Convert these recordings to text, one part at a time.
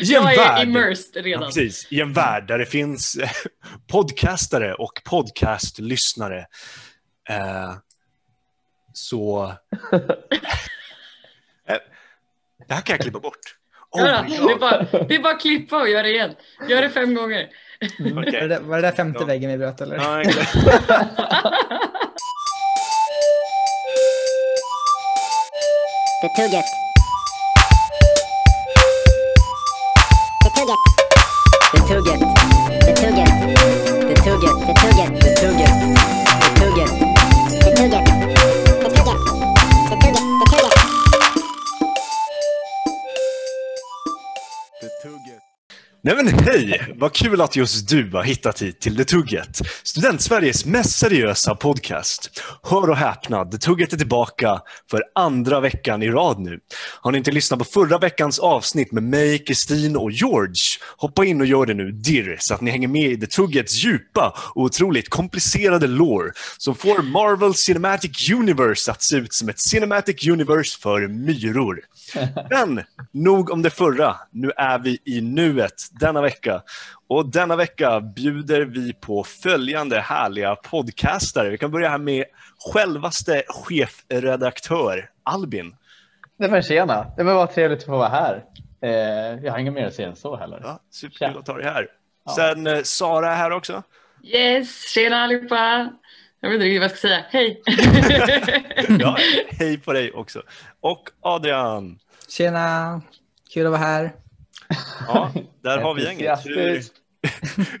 I en Jag är värld, immersed ja, redan. precis, i en värld där det finns eh, podcastare och podcastlyssnare eh, så... Eh, det här kan jag klippa bort. Oh Ja, det, är bara, det är bara att klippa och göra det igen. Gör det fem gånger. Var, det, Okej. där- var det där femte Ja. väggen vi bröt eller? Ja. Det tugget. tuget, the tuget, the tuget, the tuget, the tuget, the tuget, the tuget, the tuget. Nej men hej! Vad kul att just du har hittat hit till Det Tugget. Student-Sveriges mest seriösa podcast. Hör och häpna, Det Tugget är tillbaka för andra veckan i rad nu. Har ni inte lyssnat på förra veckans avsnitt med mig, Kristin och George? Hoppa in och gör det nu dirr så att ni hänger med i Det Tuggets djupa och otroligt komplicerade lore som får Marvel Cinematic Universe att se ut som ett Cinematic Universe för myror. Men nog om det förra. Nu är vi i nuet denna vecka. Och denna vecka bjuder vi på följande härliga podcastare. Vi kan börja här med självaste chefredaktör Albin. Nej men tjena, det var bara trevligt att få vara här. Eh, jag har inget mer att säga än så heller. Ja, superkul att ha dig här. Sen eh, Sara är här också. Yes, tjena allihopa. Jag vet inte riktigt vad jag ska säga. Hej. Ja, hej på dig också. Och Adrian. Tjena, kul att vara här. Ja, där har vi gänget. Hur,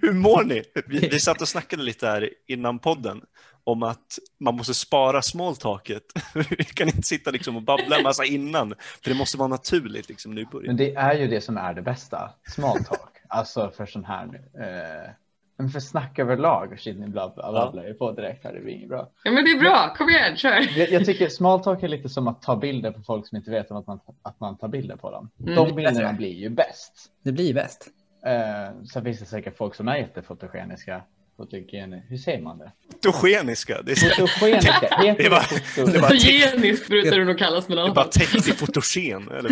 hur mår ni? Vi, vi satt och snackade lite här innan podden om att man måste spara smalltalket. Vi kan inte sitta liksom och babbla en massa innan, för det måste vara naturligt liksom nu i början. Men det är ju det som är det bästa, small talk. alltså för sån här, eh, men för snack överlag. Shit, ni babblar ju på direkt här, det blir inget bra. Ja men det är bra, kom igen, kör. Jag, jag tycker small talk är lite som att ta bilder på folk som inte vet om att man, att man tar bilder på dem. Mm. De bilderna blir ju bäst. Det blir bäst. Eh, sen finns det säkert folk som är jättefotogeniska. Fotogen, hur säger man det? Fotogeniska, det är, Fotogeniska, heter Det var- foto- det var- Fotogeniskt brukar det nog kallas med det är bara täckt i fotogen. Eller?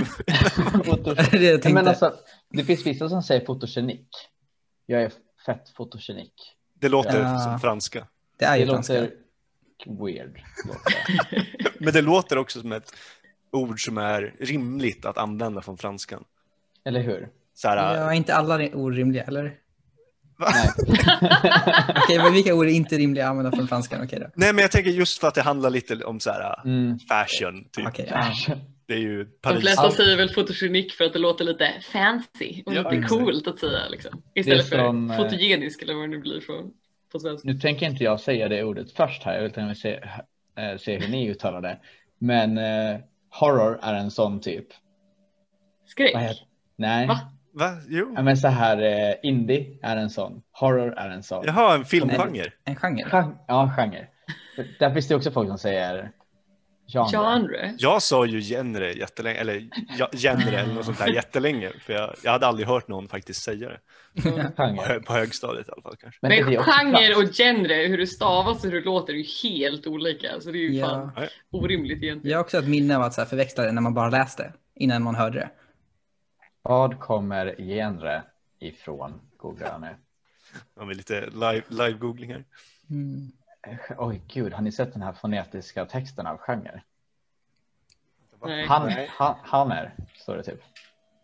foto- Det är det jag tänkte. men alltså, det finns vissa som säger fotogenik. Jag är fett fotogenik. Det låter Ja. som franska. det är Det ju franska. låter weird. låter det. Men det låter också som ett ord som är rimligt att använda från franskan. Eller hur? Så här, Ja, inte alla är ord rimliga, eller? Nej. Okej, men vilka ord är inte rimliga att använda från franskan? Okej då. Nej, men jag tänker just för att det handlar lite om så här, Mm. fashion. Typ. Okej, ja. Det är ju De Paris. flesta Allt- säger väl fotogenik för att det låter lite fancy och Ja, lite exakt. coolt att säga. Liksom. Istället som, för eh, fotogenisk eller vad det nu blir på, på svenska. Nu tänker inte jag säga det ordet först här. Jag vill se, eh, se hur ni uttalar det. Men eh, horror är en sån typ. Skräck. Nej. Va? Va? Jo. Ja, men så här eh, indie är en sån. Horror är en sån. Jaha, en filmgenre. En genre. Gen- ja, genre. Där finns det också folk som säger genre. Genre. Jag sa ju genre jättelänge, eller ja, genre eller något sånt där jättelänge. För jag, jag hade aldrig hört någon faktiskt säga det. På, Genre. på högstadiet i alla fall kanske. Men, Men genre och genre, hur det stavas och hur det låter är ju helt olika. Så det är ju Ja. fan orimligt egentligen. Jag har också ett minne av att så här, förväxla det när man bara läste innan man hörde det. Vad kommer genre ifrån? Googlar jag nu. Har vi lite live, live-googling här. Mm. Oj gud, har ni sett den här fonetiska texten av genre? Nej. Han, han, hammer, står det typ.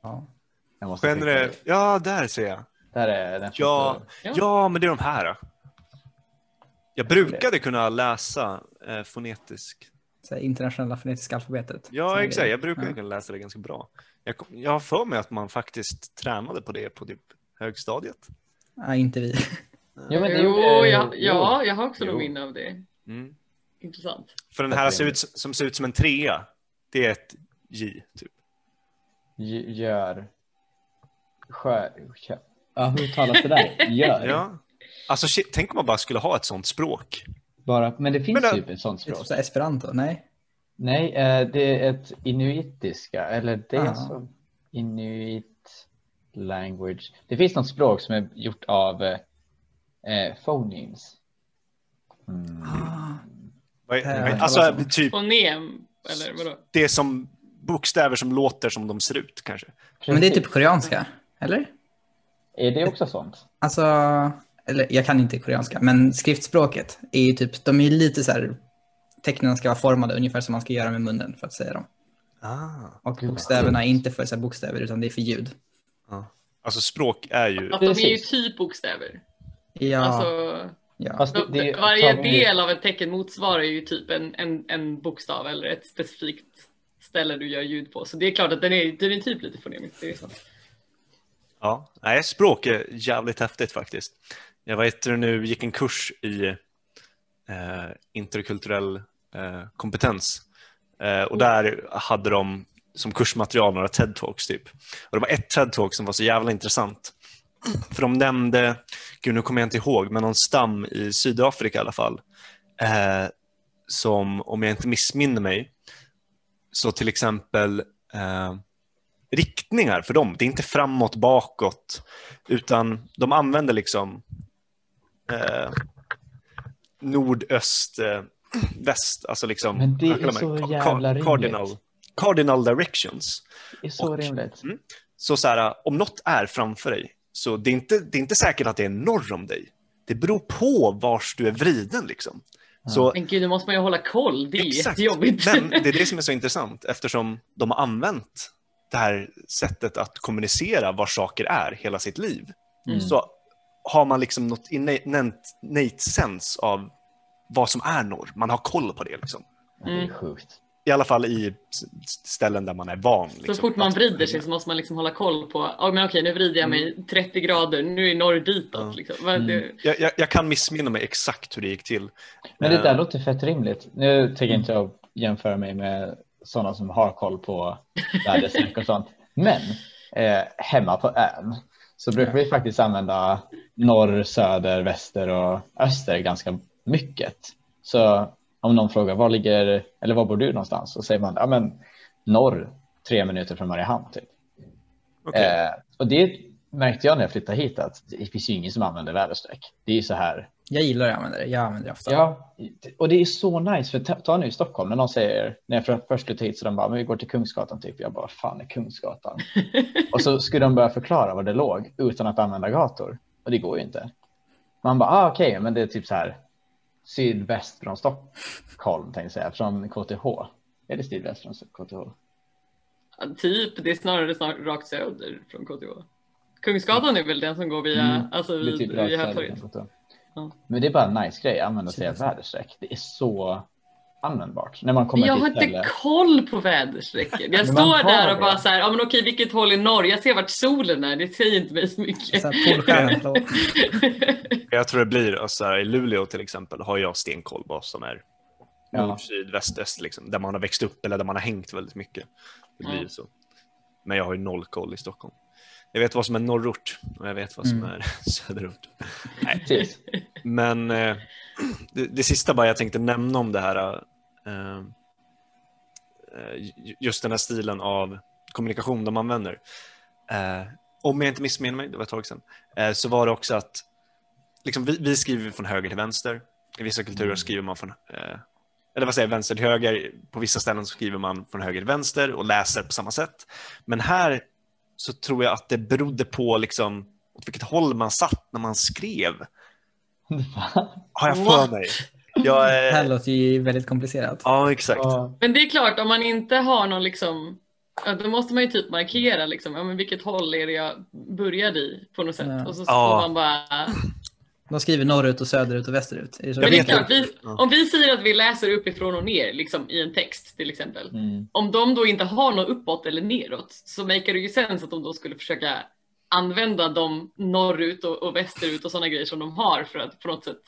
Ja. Jag måste skicka Genre, ja där ser jag. Där är den. Ja, Ja. ja men det är de här. då. Jag brukade kunna läsa eh, fonetisk. Så internationella fonetiska alfabetet. Ja, exakt. Jag brukade Ja. kunna läsa det ganska bra. Jag, jag har för mig att man faktiskt tränade på det på typ högstadiet. Ja, inte vi. Jo, men det Jo, ja, jo. ja, jag har också Jo. något minne av det. Mm. Intressant. För den här ser ut, som ser ut som en trea. Det är ett J, typ. G- Gör. Kö- Ja, hur talas det där? Gör. Ja. Alltså shit, tänk om man bara skulle ha ett sånt språk. Bara, men det finns Men, typ ett sånt språk. esperanto, nej? Nej, eh, det är ett inuitiska, eller det är Ah. Inuit language. Det finns något språk som är gjort av eh, phonemes. Mm. Ah, är- Alltså om. typ Fonem, eller vadå? det som bokstäver som låter som de ser ut kanske. men det är Precis. typ koreanska. Eller? Är det också sånt? Alltså, eller jag kan inte koreanska, men skriftspråket är ju typ, de är ju lite så här, tecknen ska vara formade ungefär som man ska göra med munnen för att säga dem. Ah. Och bokstäverna är inte för så här, bokstäver utan det är för ljud. Alltså språk är ju... Att de är ju Precis. typ bokstäver. Ja, Alltså, ja. Fast det, de, det, varje del av ett tecken motsvarar ju typ en, en, en bokstav eller ett specifikt ställe du gör ljud på. Så det är klart att den är, den är typ lite fonemisk. Det är sant. Ja, nej, språk är jävligt häftigt faktiskt. Jag vet nu gick en kurs i eh, interkulturell eh, kompetens eh, och där hade de som kursmaterial några TED-talks typ. Och det var ett TED-talk som var så jävla intressant. För de nämnde, gud nu kommer jag inte ihåg, men någon stam i Sydafrika i alla fall. Eh, som, om jag inte missminner mig, så till exempel eh, riktningar för dem. Det är inte framåt, bakåt, utan de använder liksom eh, nordöst, eh, väst, alltså liksom Men det är så Ka- jävla rimligt. cardinal, cardinal directions. Det är så Och- rimligt. Mm. Så, så här, om något är framför dig, så det är, inte, det är inte säkert att det är norr om dig. Det beror på vars du är vriden. Liksom. Så, Men gud, nu måste man ju hålla koll. Det är Exakt. jättejobbigt. Men det är det som är så intressant eftersom de har använt det här sättet att kommunicera var saker är hela sitt liv. Mm. Så har man liksom något innate sense av vad som är norr. Man har koll på det. Liksom. Det är Mm. sjukt. I alla fall i ställen där man är van. Liksom, Så fort man vrider sig så måste man liksom hålla koll på, ja men okej nu vrider jag mig 30 grader, nu är norr ditåt. Liksom. Men det, Jag, jag, jag kan missminna mig exakt hur det gick till. Men det där Eh, låter fett rimligt. Nu tänker inte jag jämföra mig med sådana som har koll på väderstreck och sånt. Men eh, hemma på ön så brukar vi faktiskt använda norr, söder, väster och öster ganska mycket. Så om någon frågar var ligger eller var bor du någonstans så säger man ja men norr tre minuter från Mariehamn typ. okej. Eh, och det märkte jag när jag flyttade hit att det finns ju ingen som använder väderstreck. Det är så här Jag gillar att använda det, jag använder det ofta. Ja, och det är så nice. För ta, ta nu i Stockholm när någon säger, när jag för- först flyttade hit så de bara, men vi går till Kungsgatan typ. Jag bara, fan är Kungsgatan? och så skulle de börja förklara var det låg utan att använda gator. Och det går ju inte. Man bara, ah, okej, men det är typ så här sydväst från Stockholm, tänkte jag säga, från KTH. Är det sydväst från KTH? ja, typ, det är snarare, snarare rakt söder från KTH. Kungsgatan är väl den som går via, Mm, alltså Det vid, typ söder Hötorget. Ja. Men det är bara en nice grej, att använda sig av väderstreck. Det är så användbart. När man kommer Jag till har ställe. inte koll på väderstrecken. Jag står där och det. bara så här, ja men okej vilket håll är norr? Jag ser vart solen är, det säger inte mig så mycket. Så. Jag tror det blir, alltså, här, i Luleå till exempel, har jag stenkoll på vad som är Ja. nord, syd, väst, öst, liksom, där man har växt upp eller där man har hängt väldigt mycket. Det blir Ja. så. Men jag har ju noll koll i Stockholm. Jag vet vad som är norrort och jag vet vad som Mm. är söderort. Nej. Men eh, det, det sista bara jag tänkte nämna om det här, just den här stilen av kommunikation de använder. Eh, om jag inte missminner mig, det var ett tag sedan, eh, så var det också att liksom, vi, vi skriver från höger till vänster. I vissa kulturer Mm. skriver man från, eh, eller vad säger vänster till höger. På vissa ställen skriver man från höger till vänster och läser på samma sätt. Men här så tror jag att det berodde på liksom, åt vilket håll man satt när man skrev. Har jag för mig. Jag, Det här låter ju väldigt komplicerat. ja, exakt. Ja. Men det är klart, om man inte har någon liksom, ja, då måste man ju typ markera liksom, ja, men vilket håll är det jag började i på något sätt. Ja. Och så Ja. får man bara... De skriver norrut och söderut och västerut. Är det så? Jag Men det är klart, vi, Ja. om vi säger att vi läser uppifrån och ner liksom, i en text till exempel. Mm. Om de då inte har något uppåt eller neråt så makar det ju sens att de då skulle försöka använda de norrut och, och västerut och sådana grejer som de har för att på något sätt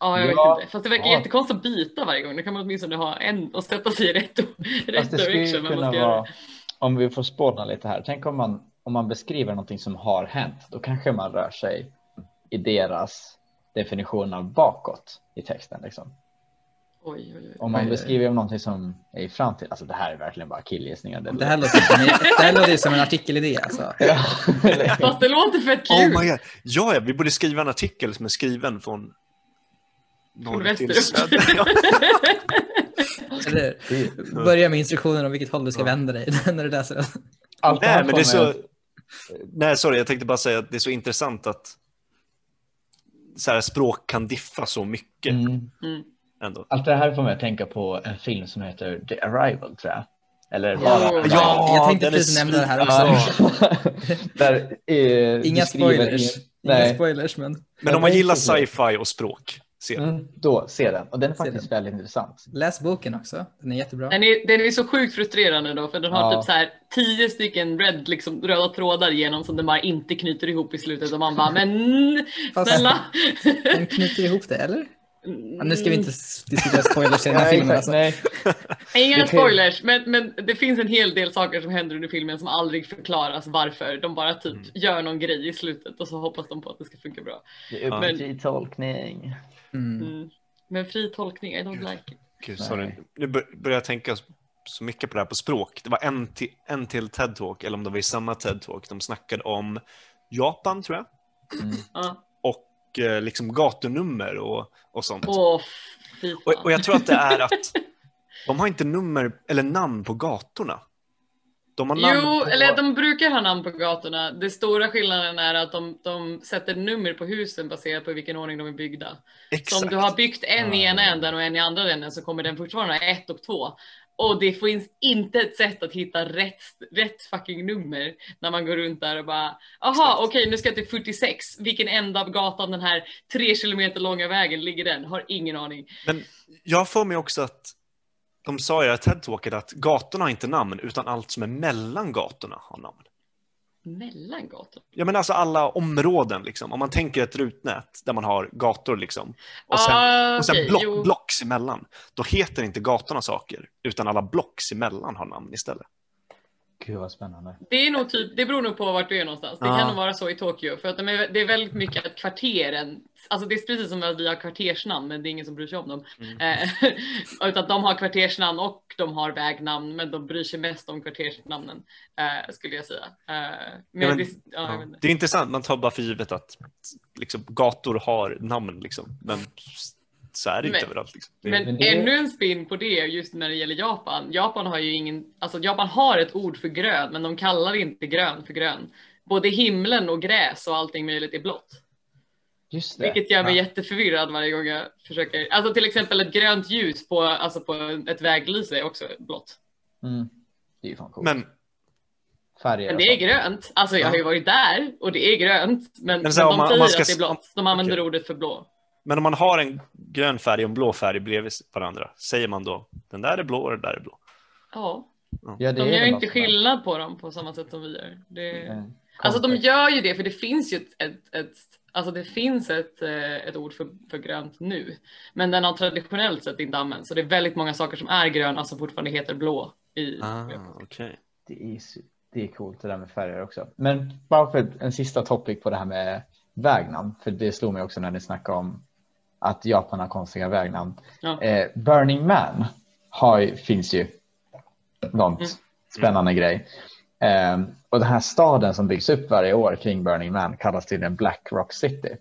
Ja, jag Ja. vet inte. Fast det verkar Ja. jättekonstigt att byta varje gång. Då kan man åtminstone ha en och sätta sig i rätt, rätt direction. kunna vara, om vi får spåna lite här, tänk om man, om man beskriver någonting som har hänt, då kanske man rör sig i deras definition av bakåt i texten. Liksom. Oj, oj, oj. Om man beskriver om någonting som är i framtid, alltså det här är verkligen bara killgissningar. Det här låter som, det här låter ju som en artikelidé alltså. Ja. Fast det låter fett kul. Oh my God. Ja, ja, vi borde skriva en artikel som är skriven från norr till söder. Ja. Eller, börja med instruktioner om vilket håll du ska Ja. vända dig när du läser den. Allt Nej, men det är så... Nej, sorry, jag tänkte bara säga att det är så intressant att så här, språk kan diffa så mycket Mm. Mm. ändå. Allt det här får mig att tänka på en film som heter The Arrival tror jag. Eller Ja. bara... Ja, jag tänkte precis nämna det här också. Ja. Där, eh, Inga spoilers. Inga Nej, spoilers, men Men om man gillar sci-fi och språk, se den. mm, då se den. Och den är faktiskt den. väldigt intressant. läs boken också. Den är jättebra. Den är, den är så sjukt frustrerande då för den har Ja. typ så här tio stycken red, liksom, röda trådar igenom som den bara inte knyter ihop i slutet och man bara men snälla. Den knyter ihop det, eller? Ja, nu ska vi inte diskutera spoilers i den här Nej, filmen. Alltså. nej. Inga spoilers men, men det finns en hel del saker som händer under filmen som aldrig förklaras varför. De bara typ Mm. gör någon grej i slutet och så hoppas de på att det ska funka bra. Det är upp Men- till tolkning. Mm. Mm. Men fri tolkning, I don't like it. Gud, sorry. Nu bör- börjar jag tänka så mycket på det här på språk. Det var en till, en till TED-talk, eller om det var i samma TED-talk, de snackade om Japan, tror jag, Mm. Och eh, liksom gatunummer och, och sånt. Fan. Och, och jag tror att det är att de har inte nummer eller namn på gatorna. De har namn Jo, på... eller de brukar ha namn på gatorna. Det stora skillnaden är att de, de sätter nummer på husen baserat på i vilken ordning de är byggda. Så Exakt. om du har byggt en i Ah. ena änden och en i andra änden så kommer den fortfarande ha ett och två. Och det finns inte ett sätt att hitta rätt, rätt fucking nummer när man går runt där och bara Aha, okej nu ska jag till 46. Vilken ända av gatan den här tre kilometer långa vägen ligger den? Har ingen aning. Men jag får mig också att de sa i det här TED-talket att gatorna har inte namn, utan allt som är mellan gatorna har namn. Mellan gatorna? Ja, men alltså alla områden, liksom. om man tänker ett rutnät där man har gator liksom, och sen, Ah, och sen block, jo. blocks emellan, då heter inte gatorna saker, utan alla blocks emellan har namn istället. Gud vad spännande. Det, är nog typ, det beror nog på vart du är någonstans. Det Ja. kan nog vara så i Tokyo. För att de är, det är väldigt mycket att kvarteren, alltså det är precis som att vi har kvartersnamn men det är ingen som bryr sig om dem. Mm. Eh, utan de har kvartersnamn och de har vägnamn men de bryr sig mest om kvartersnamnen eh, skulle jag säga. Eh, men Ja, men- det, ja. Det är intressant, man tar bara för givet att liksom, gator har namn, liksom. men så är det inte Men- överallt. Liksom. Det, Men, men det- ännu en spin på det just när det gäller Japan. Japan har ju ingen, alltså Japan har ett ord för grön men de kallar inte grön för grön. Både himlen och gräs och allting möjligt är blått. Just det. Vilket gör mig Ja. jätteförvirrad varje gång jag försöker. Alltså till exempel ett grönt ljus på, alltså på ett väglyse är också blått. Mm. Det är ju fan coolt. men Färger Men det är grönt. Alltså jag har ju varit där och det är grönt. Men, Men men, så om de man- säger man ska att det är blått. De använder okej. ordet för blå. Men om man har en grön färg och en blå färg bredvid varandra, säger man då den där är blå och den där är blå? Ja, de är gör inte skillnad på dem på samma sätt som vi gör. Det... Mm. Alltså de gör ju det för det finns ju ett, ett, ett Alltså det finns ett, eh, ett ord för, för grönt nu, men den har traditionellt sett inte använts. Så det är väldigt många saker som är gröna som fortfarande heter blå. I, Ah, okej. Det är, det är coolt det där med färger också. Men bara för en sista topic på det här med vägnamn, för det slog mig också när ni snackade om att Japan har konstiga vägnamn. Ja. Eh, Burning Man har, finns ju något Mm. spännande grej. Eh, och den här staden som byggs upp varje år kring Burning Man kallas till en Black Rock City.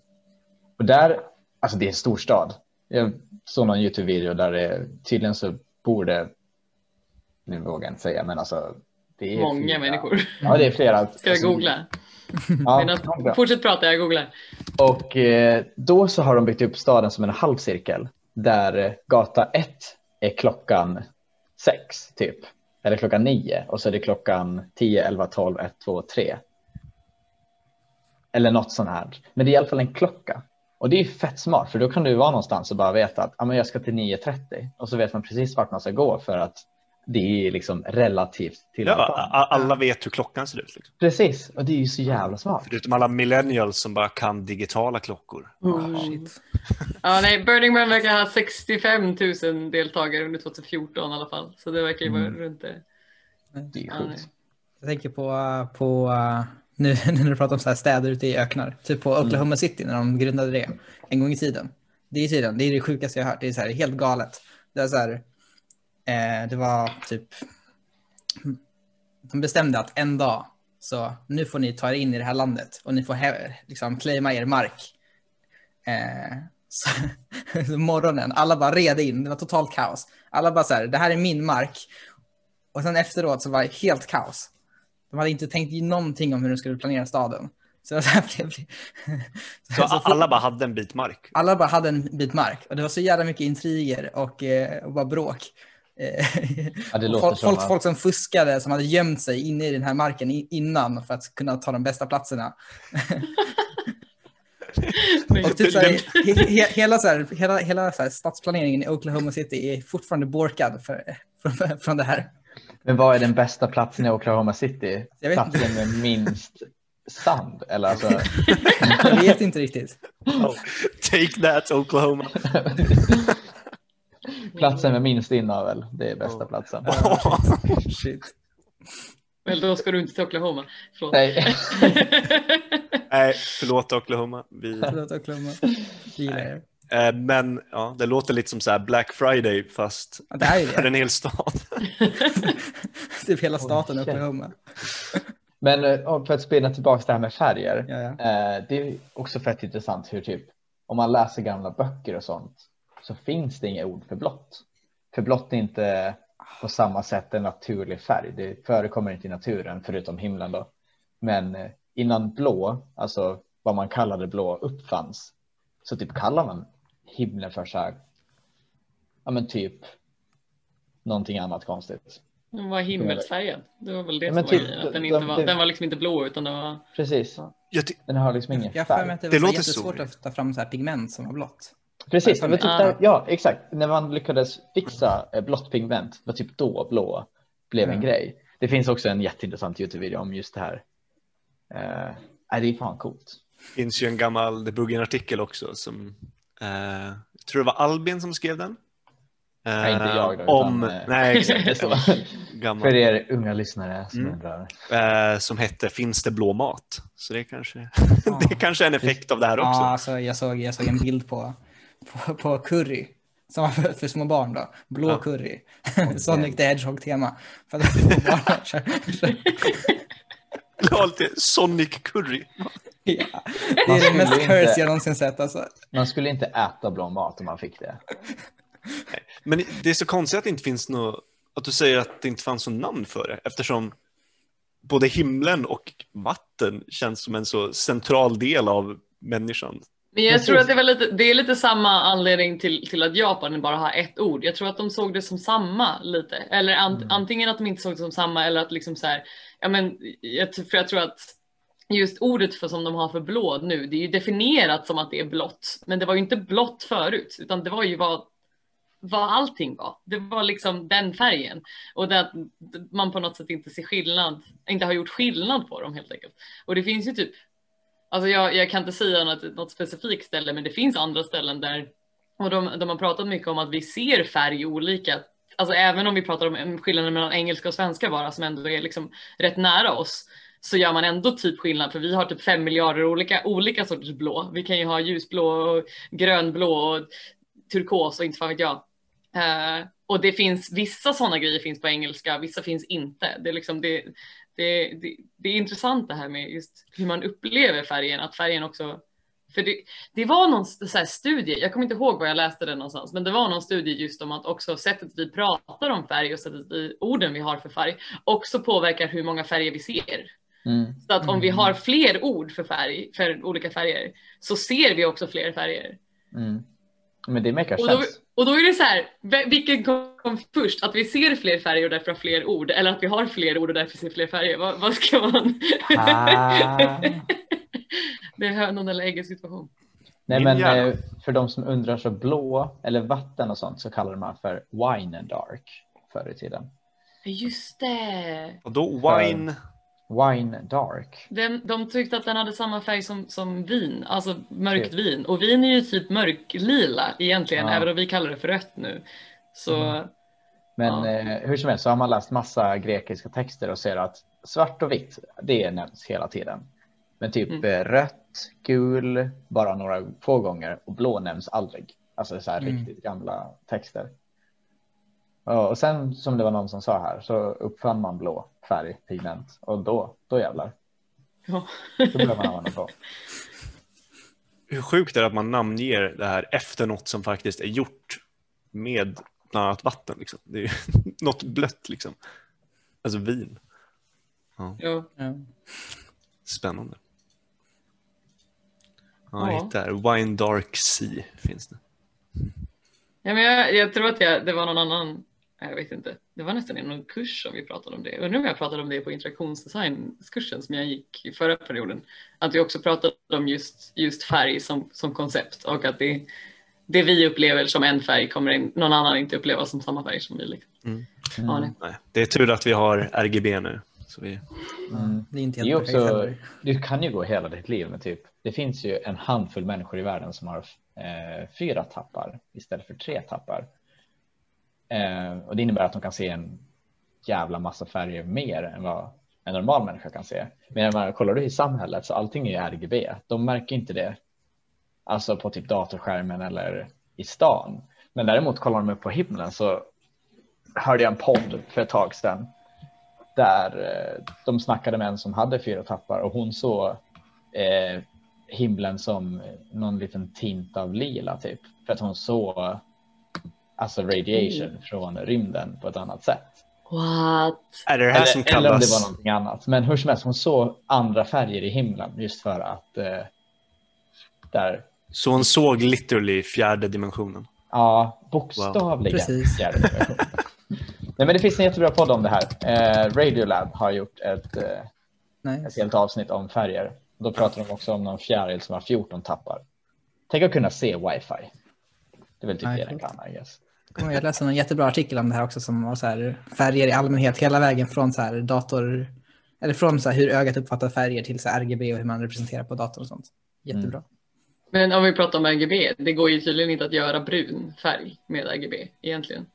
Och där, alltså det är en stor stad. Jag såg någon Youtube-video där det tydligen så bor det, nu vågar jag inte säga, men alltså det är Många flera- människor. Ja, det är flera. Ska jag googla? Ja, Medan, fortsätt prata, jag googlar. och eh, då så har de byggt upp staden som en halvcirkel där eh, gata 1 är klockan 6 typ. Eller klockan 9 och så är det klockan 10, 11, 12, 1, 2, 3. Eller något sånt här. Men det är i alla fall en klocka. Och det är ju fett smart för då kan du vara någonstans och bara veta att ah, men jag ska till 9.30 och så vet man precis vart man ska gå för att det är liksom relativt till Ja, alla vet hur klockan ser ut. Liksom. Precis, och det är ju så jävla smart. Förutom alla millennials som bara kan digitala klockor. Mm. Shit. Ja, nej, Burning Man verkar ha 65 000 deltagare under 2014 i alla fall. Så det verkar ju vara Mm. runt det. Det är ju Ja, sjukt. nej. Jag tänker på, på uh, nu när du pratar om så här städer ute i öknar, typ på Oklahoma City när de grundade det en gång i tiden. Det är tiden, det är det sjukaste jag har hört, det är så här helt galet. Det är så här, eh, det var typ, de bestämde att en dag så nu får ni ta er in i det här landet och ni får liksom claima er mark. Eh, så, så morgonen, alla bara red in, det var totalt kaos. Alla bara så här, det här är min mark. Och sen efteråt så var det helt kaos. De hade inte tänkt någonting om hur de skulle planera staden. Så, så, blev. Så alla bara hade en bit mark. alla bara hade en bit mark och det var så jävla mycket intriger och, eh, och bara bråk. Ja, det och låter folk, som folk, folk som fuskade, som hade gömt sig inne i den här marken innan för att kunna ta de bästa platserna. Och typ så här, he, he, hela, så här, hela, hela så här, stadsplaneringen i Oklahoma City är fortfarande borkad för, från, från det här. Men vad är den bästa platsen i Oklahoma City? Jag vet inte. Platsen med minst sand? Eller alltså, Jag vet inte riktigt. Oh, take that Oklahoma. platsen med minst inavel. Det är bästa platsen. Shit. Väl, då ska du inte till Oklahoma. Förlåt. Nej, Nej, förlåt Oklahoma. Vi, Förlåt Oklahoma. Vi gillar er. eh, men ja, det låter lite som så här Black Friday fast Ja, det är ju för det. en hel stad. Typ hela staten shit. Oklahoma. men eh, för att spinna tillbaka det här med färger. Ja, ja. Eh, det är också fett intressant hur typ om man läser gamla böcker och sånt så finns det inga ord för blått. För blått är inte på samma sätt en naturlig färg. Det förekommer inte i naturen förutom himlen då. Men eh, innan blå, alltså vad man kallade blå uppfanns, så typ kallar man himlen för så här, ja men typ någonting annat konstigt. Den var himmelsfärgad. Det var väl det Ja, som men var typ, grejen. Att den, de- inte var, det- den var liksom inte blå utan den var... Precis, Jag ty- den har liksom ingen Jag har för mig färg. att det Det var låter jättesvårt så. att ta fram så här pigment som var blått. Precis, det var typ där, ja exakt. När man lyckades fixa eh, blått pigment var typ då blå blev en Mm. grej. Det finns också en jätteintressant Youtube-video om just det här. Uh, det är fan coolt. finns ju en gammal Debuggen-artikel också som jag tror det var Albin som skrev den. Eh, Nej, inte jag då, om, utan, nej, exakt. det För er unga lyssnare som Mm. undrar. eh, som hette Finns det blå mat? Så det kanske, Ja. det kanske är en effekt av det här också. Ja, alltså, jag, såg, jag såg en bild på, på, på curry. Som var för, för små barn då. Blå Ja. curry. Sonic the Hedgehog-tema. För att små barn Sonic Curry. ja. Det är det mest curse inte- jag någonsin sett alltså. Man skulle inte äta blå mat om man fick det. Men det är så konstigt att det inte finns något, att du säger att det inte fanns något namn för det, eftersom både himlen och vatten känns som en så central del av människan. Men jag tror att det, var lite, det är lite samma anledning till, till att Japan bara har ett ord. Jag tror att de såg det som samma lite. Eller ant, Mm. antingen att de inte såg det som samma eller att liksom så här, ja men, jag, för jag tror att just ordet för som de har för blå nu, det är ju definierat som att det är blått. Men det var ju inte blått förut, utan det var ju vad, vad allting var. Det var liksom den färgen. Och det att man på något sätt inte ser skillnad, inte har gjort skillnad på dem helt enkelt. Och det finns ju typ Alltså jag, jag kan inte säga något, något specifikt ställe, men det finns andra ställen där, och de, de har pratat mycket om att vi ser färg olika. Alltså även om vi pratar om skillnaden mellan engelska och svenska bara, som ändå är liksom rätt nära oss, så gör man ändå typ skillnad, för vi har typ fem miljarder olika, olika sorters blå. Vi kan ju ha ljusblå, och grönblå och turkos och inte fan vet jag. Uh, och det finns, vissa sådana grejer finns på engelska, vissa finns inte. Det är liksom det, det, det, det är intressant det här med just hur man upplever färgen, att färgen också för det, det var någon studie, jag kommer inte ihåg var jag läste den någonstans, men det var någon studie just om att också sättet vi pratar om färg och sättet vi, orden vi har för färg också påverkar hur många färger vi ser. Mm. Så att om vi Mm. har fler ord för färg, för olika färger, så ser vi också fler färger. Mm. Men det makar sense. Och då är det så här, vilken kom först? Att vi ser fler färger och därför har fler ord, eller att vi har fler ord och därför ser fler färger? Vad, vad ska man... Ah. det är hönan eller ägget situation. Nej, men eh, för de som undrar så blå eller vatten och sånt så kallar man för wine and dark förr i tiden. Just det. Och då wine, Wine dark. De, de tyckte att den hade samma färg som, som vin, alltså mörkt Shit. vin. Och vin är ju typ mörklila egentligen, Ja. Mm. även om vi kallar det för rött nu. Så Men Ja. eh, hur som helst så har man läst massa grekiska texter och ser att svart och vitt, det nämns hela tiden. Men typ Mm. eh, rött, gul, bara några få gånger och blå nämns aldrig. Alltså så här Mm. riktigt gamla texter. Ja, Och sen som det var någon som sa här så uppfann man blå färg, pigment och då, då jävlar. ja. Då man använda blå. hur sjukt är det att man namnger det här efter något som faktiskt är gjort med bland annat vatten. Liksom. Det är ju något blött liksom. Alltså vin. Ja. Ja. Spännande. Ja, Ja. jag hittar Wine Dark Sea finns det. Ja, men jag, jag tror att jag, det var någon annan, jag vet inte, det var nästan i någon kurs som vi pratade om det. Undrar om jag pratade om det på interaktionsdesignskursen som jag gick i förra perioden. Att vi också pratade om just, just färg som, som koncept och att det, det vi upplever som en färg kommer in, någon annan inte uppleva som samma färg som vi. Liksom. Mm. Ja, nej. Det är tur att vi har RGB nu. Så vi... Mm. Det är inte Det är också, du kan ju gå hela ditt liv med typ, det finns ju en handfull människor i världen som har eh, fyra tappar istället för tre tappar. Eh, och det innebär att de kan se en jävla massa färger mer än vad en normal människa kan se. Men man kollar du i samhället så allting är ju RGB. De märker inte det. Alltså på typ datorskärmen eller i stan. Men däremot kollar de upp på himlen så hörde jag en podd för ett tag sedan där eh, de snackade med en som hade fyra tappar och hon såg eh, himlen som någon liten tint av lila typ för att hon såg alltså radiation från rymden på ett annat sätt. What? Är det det här som Eller, eller om det kallas... var någonting annat. Men hur som helst, hon såg andra färger i himlen just för att eh, där, Så hon såg literally fjärde dimensionen. ja, bokstavligen. Precis. fjärde dimension. Nej, men det finns en jättebra podd om det här. Eh, Radiolab har gjort ett, eh, Nej. ett helt avsnitt om färger. Då pratar de också om någon fjäril som har 14 tappar. Tänk att kunna se wifi. Det är väl typ det den kan, I guess. Kommer Jag läste en jättebra artikel om det här också som var så här, färger i allmänhet hela vägen från så här, dator eller från så här, hur ögat uppfattar färger till så här, RGB och hur man representerar på datorn och sånt. Jättebra. Men om vi pratar om RGB, det går ju tydligen inte att göra brun färg med RGB egentligen.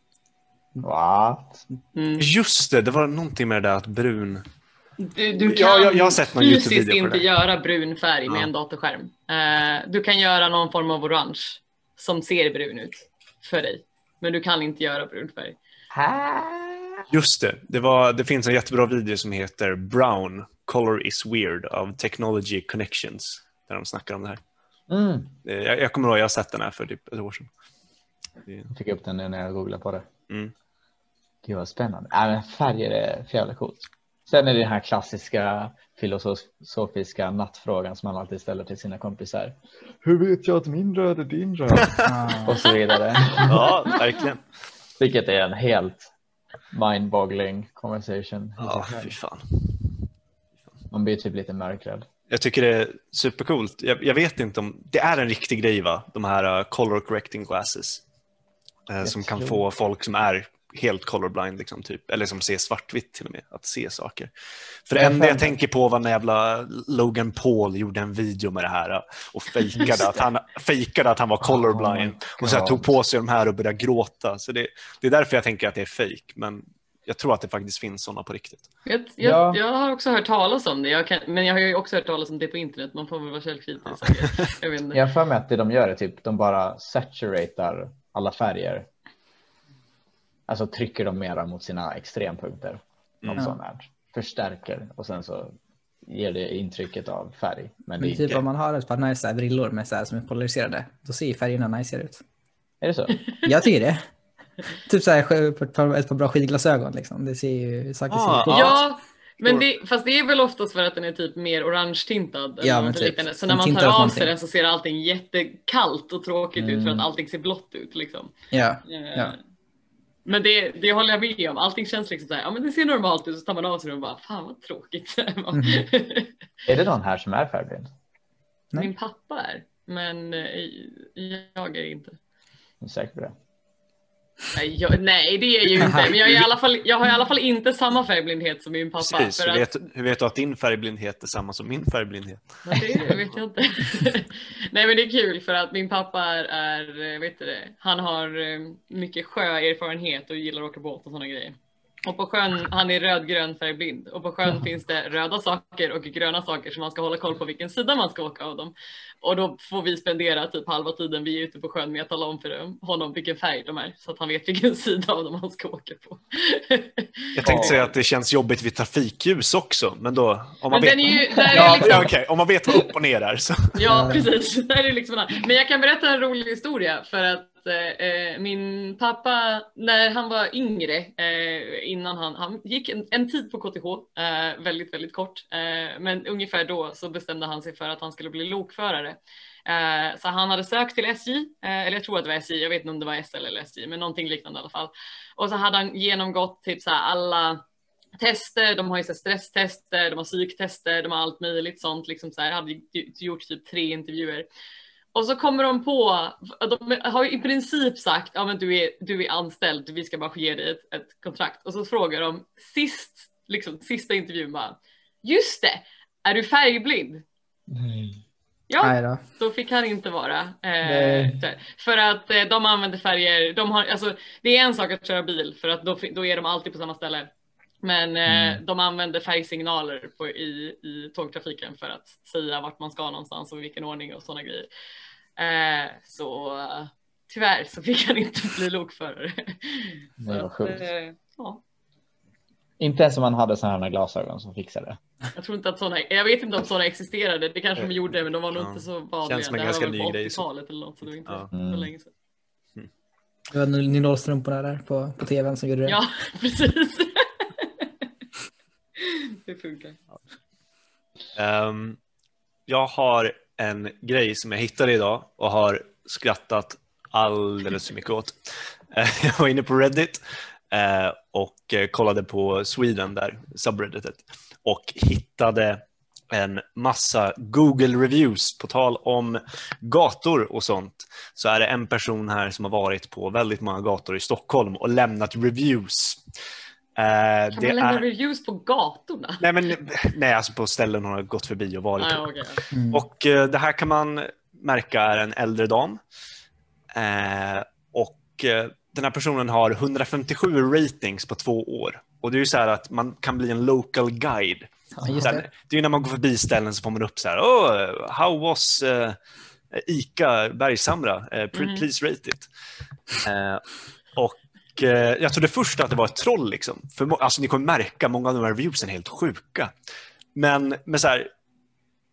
What? Mm. Just det, det var någonting med det där att brun... Du, du kan Ja, jag- jag har sett någon fysiskt inte det. göra brun färg med Ja. en datorskärm. Eh, du kan göra någon form av orange som ser brun ut för dig. Men du kan inte göra brun färg. Just det, det, var, det finns en jättebra video som heter Brown, Color is Weird av Technology Connections. Där de snackar om det här. Mm. Eh, Jag, jag kommer ihåg, jag har sett den här för typ ett år sedan. Jag fick upp den nu när jag googlade på det. Mm. Gud vad spännande. Äh, färger är för jävla coolt. Sen är det den här klassiska filosofiska nattfrågan som man alltid ställer till sina kompisar. Hur vet jag att min röd är din röd? Och så vidare. Ja, verkligen. Vilket är en helt mind-boggling conversation. Ja, fy fan. Man blir typ lite mörkrädd. Jag tycker det är supercoolt. Jag, jag vet inte om det är en riktig grej, va? De här uh, color correcting glasses. Eh, som kan få folk som är helt colorblind, liksom, typ, eller som ser svartvitt till och med, att se saker. För det Jag enda jag tänker på var när jävla Logan Paul gjorde en video med det här uh, och fejkade att han, fejkade att han var colorblind. Oh och så tog på sig de här och började gråta. Så det, det är därför jag tänker att det är fejk. Men jag tror att det faktiskt finns sådana på riktigt. Jag, jag, Ja. jag har också hört talas om det, jag kan, men jag har ju också hört talas om det på internet. Man får väl vara källkritisk. inte. Jag har för mig att det de gör är typ de bara saturatar alla färger. Alltså trycker dem mera mot sina extrempunkter. Något Mm. sånt här. Förstärker och sen så ger det intrycket av färg. Men det men är, typ inte, om man har ett par nice brillor med så här, som är polariserade, då ser ju färgerna nice ut. är det så? Jag tycker det. typ så här, ett par, ett par bra skidglasögon liksom. Det ser ju, saker ser Ah, coolt. Ja, men det, fast det är väl oftast för att den är typ mer orange tintad. Ja, men typ. Så när man tar av någonting. sig den så ser allting jättekallt och tråkigt ut för Mm. att allting ser blått ut. Liksom. Ja, Eh, ja. Men det, det håller jag med om. Allting känns liksom så här, ja men det ser normalt ut så tar man av sig det och bara, fan vad tråkigt. Mhm. Är det någon här som är färgblind? Nej. Min pappa är, men eh, jag är inte. Jag är säker på det. Nej, jag, nej, det är ju inte. Men jag, är i alla fall, jag har i alla fall inte samma färgblindhet som min pappa. Precis, hur, att- vet, hur vet du att din färgblindhet är samma som min färgblindhet? Ja, det vet jag inte. Nej men det är kul för att min pappa är, är vet du det, han har eh, mycket sjöerfarenhet och gillar att åka båt och sådana grejer. Och på sjön, han är rödgrön färgblind och på sjön finns det röda saker och gröna saker så man ska hålla koll på vilken sida man ska åka av dem. Och då får vi spendera typ halva tiden vi är ute på sjön med att tala om för honom vilken färg de är så att han vet vilken sida av dem han ska åka på. Jag tänkte säga att det känns jobbigt vid trafikljus också, men då... Om man Men vet, ju, där ja, liksom, ja, okej, om man vet vad upp och ner är så... Ja, precis. Det här är liksom. Men jag kan berätta en rolig historia för att eh, min pappa, när han var yngre, eh, innan han, han gick en, en tid på KTH, eh, väldigt, väldigt kort, eh, men ungefär då så bestämde han sig för att han skulle bli lokförare. Eh, så han hade sökt till SJ, eh, eller jag tror att det var SJ, jag vet inte om det var SL eller SJ, men någonting liknande i alla fall. Och så hade han genomgått typ så här alla tester, de har ju så stresstester, de har psyktester, de har allt möjligt sånt, liksom så här, hade gjort typ tre intervjuer. Och så kommer de på, de har ju i princip sagt, ja men du är, du är anställd, vi ska bara ge dig ett, ett kontrakt. Och så frågar de sist, liksom sista intervjun bara, just det, är du färgblind? Ja, Nej då. då fick han inte vara. Eh, Nej. för att eh, de använder färger, de har, alltså, det är en sak att köra bil för att då, då är de alltid på samma ställe. Men eh, Mm. de använder färgsignaler på, i, i tågtrafiken för att säga vart man ska någonstans och i vilken ordning och sådana grejer. Eh, så tyvärr så fick han inte bli lokförare. Var att, sjukt. eh, ja, Inte ens om man hade sådana här glasögon som fixade det. jag tror inte att sådana, jag vet inte om sådana existerade, det kanske de gjorde men de var nog Ja. inte så vanliga. Känns som en ganska ny grej, så. 80-talet eller något så det var inte Ja. så Mm. länge sedan. Det var Nylonstrumporna där på, på tvn som gjorde det. Ja, precis. det funkar. Ehm, jag har en grej som jag hittade idag och har skrattat alldeles för mycket åt. Eh, jag var inne på Reddit eh, och eh, kollade på Sweden där, subredditet, och hittade en massa Google reviews. På tal om gator och sånt så är det en person här som har varit på väldigt många gator i Stockholm och lämnat reviews. Eh, Kan det man lämna är... reviews på gatorna? Nej, men, nej, alltså på ställen hon har gått förbi och varit Ah, på. okej. Mm. Och eh, det här kan man märka är en äldre dam. Eh, och den här personen har 157 ratings på två år. Och det är ju så här att man kan bli en local guide. Ja, här, det. det är ju när man går förbi ställen så får man upp så här, oh, how was eh, ICA Bergshamra? Mhm. Please rate it. Eh, och eh, jag trodde först att det var ett troll. Liksom. För, alltså, ni kommer märka, många av de här reviewsen är helt sjuka. Men med så här,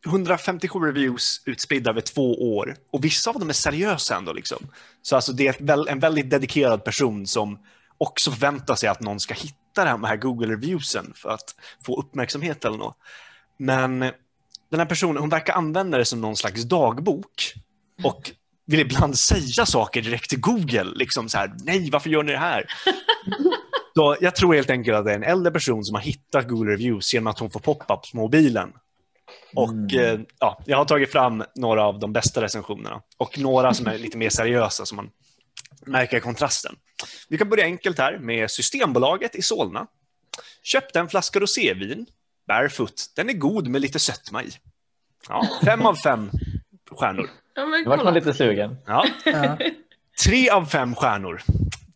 157 reviews utspridda över två år och vissa av dem är seriösa ändå. Liksom. Så alltså, det är en väldigt dedikerad person som också förväntar sig att någon ska hitta de här Google-reviewsen för att få uppmärksamhet eller något. Men den här personen, hon verkar använda det som någon slags dagbok och vill ibland säga saker direkt till Google. Liksom så här, nej, varför gör ni det här? Så jag tror helt enkelt att det är en äldre person som har hittat Google Reviews genom att hon får pop-ups på mobilen. Och Mm. eh, ja, jag har tagit fram några av de bästa recensionerna och några som är lite mer seriösa som man märker kontrasten. Vi kan börja enkelt här med Systembolaget i Solna. Köpte en flaska rosévin, barefoot. Den är god med lite sötma i. Ja, fem av fem stjärnor. Ja, men Nu vart man lite sugen. Ja, Ja. Tre av fem stjärnor.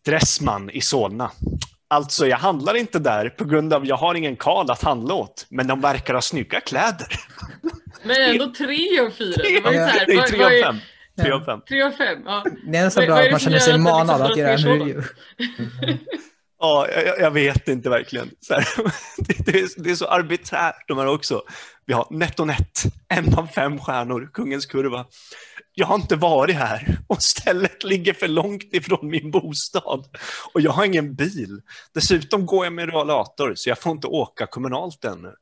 Dressman i Solna. Alltså, jag handlar inte där på grund av jag har ingen karl att handla åt, men de verkar ha snygga kläder. Men ändå tre av fyra. Det var ju så här, Det är tre av fem. Tre av fem. Tre av fem, ja. Det är nästan bra att man känner sig liksom manad att göra en review. Ja, jag, jag vet inte verkligen. Så här, det, det, är, det är så arbiträrt de här också. Vi har NetOnNet, en av fem stjärnor, Kungens Kurva. Jag har inte varit här och stället ligger för långt ifrån min bostad. Och jag har ingen bil. Dessutom går jag med rollator så jag får inte åka kommunalt ännu.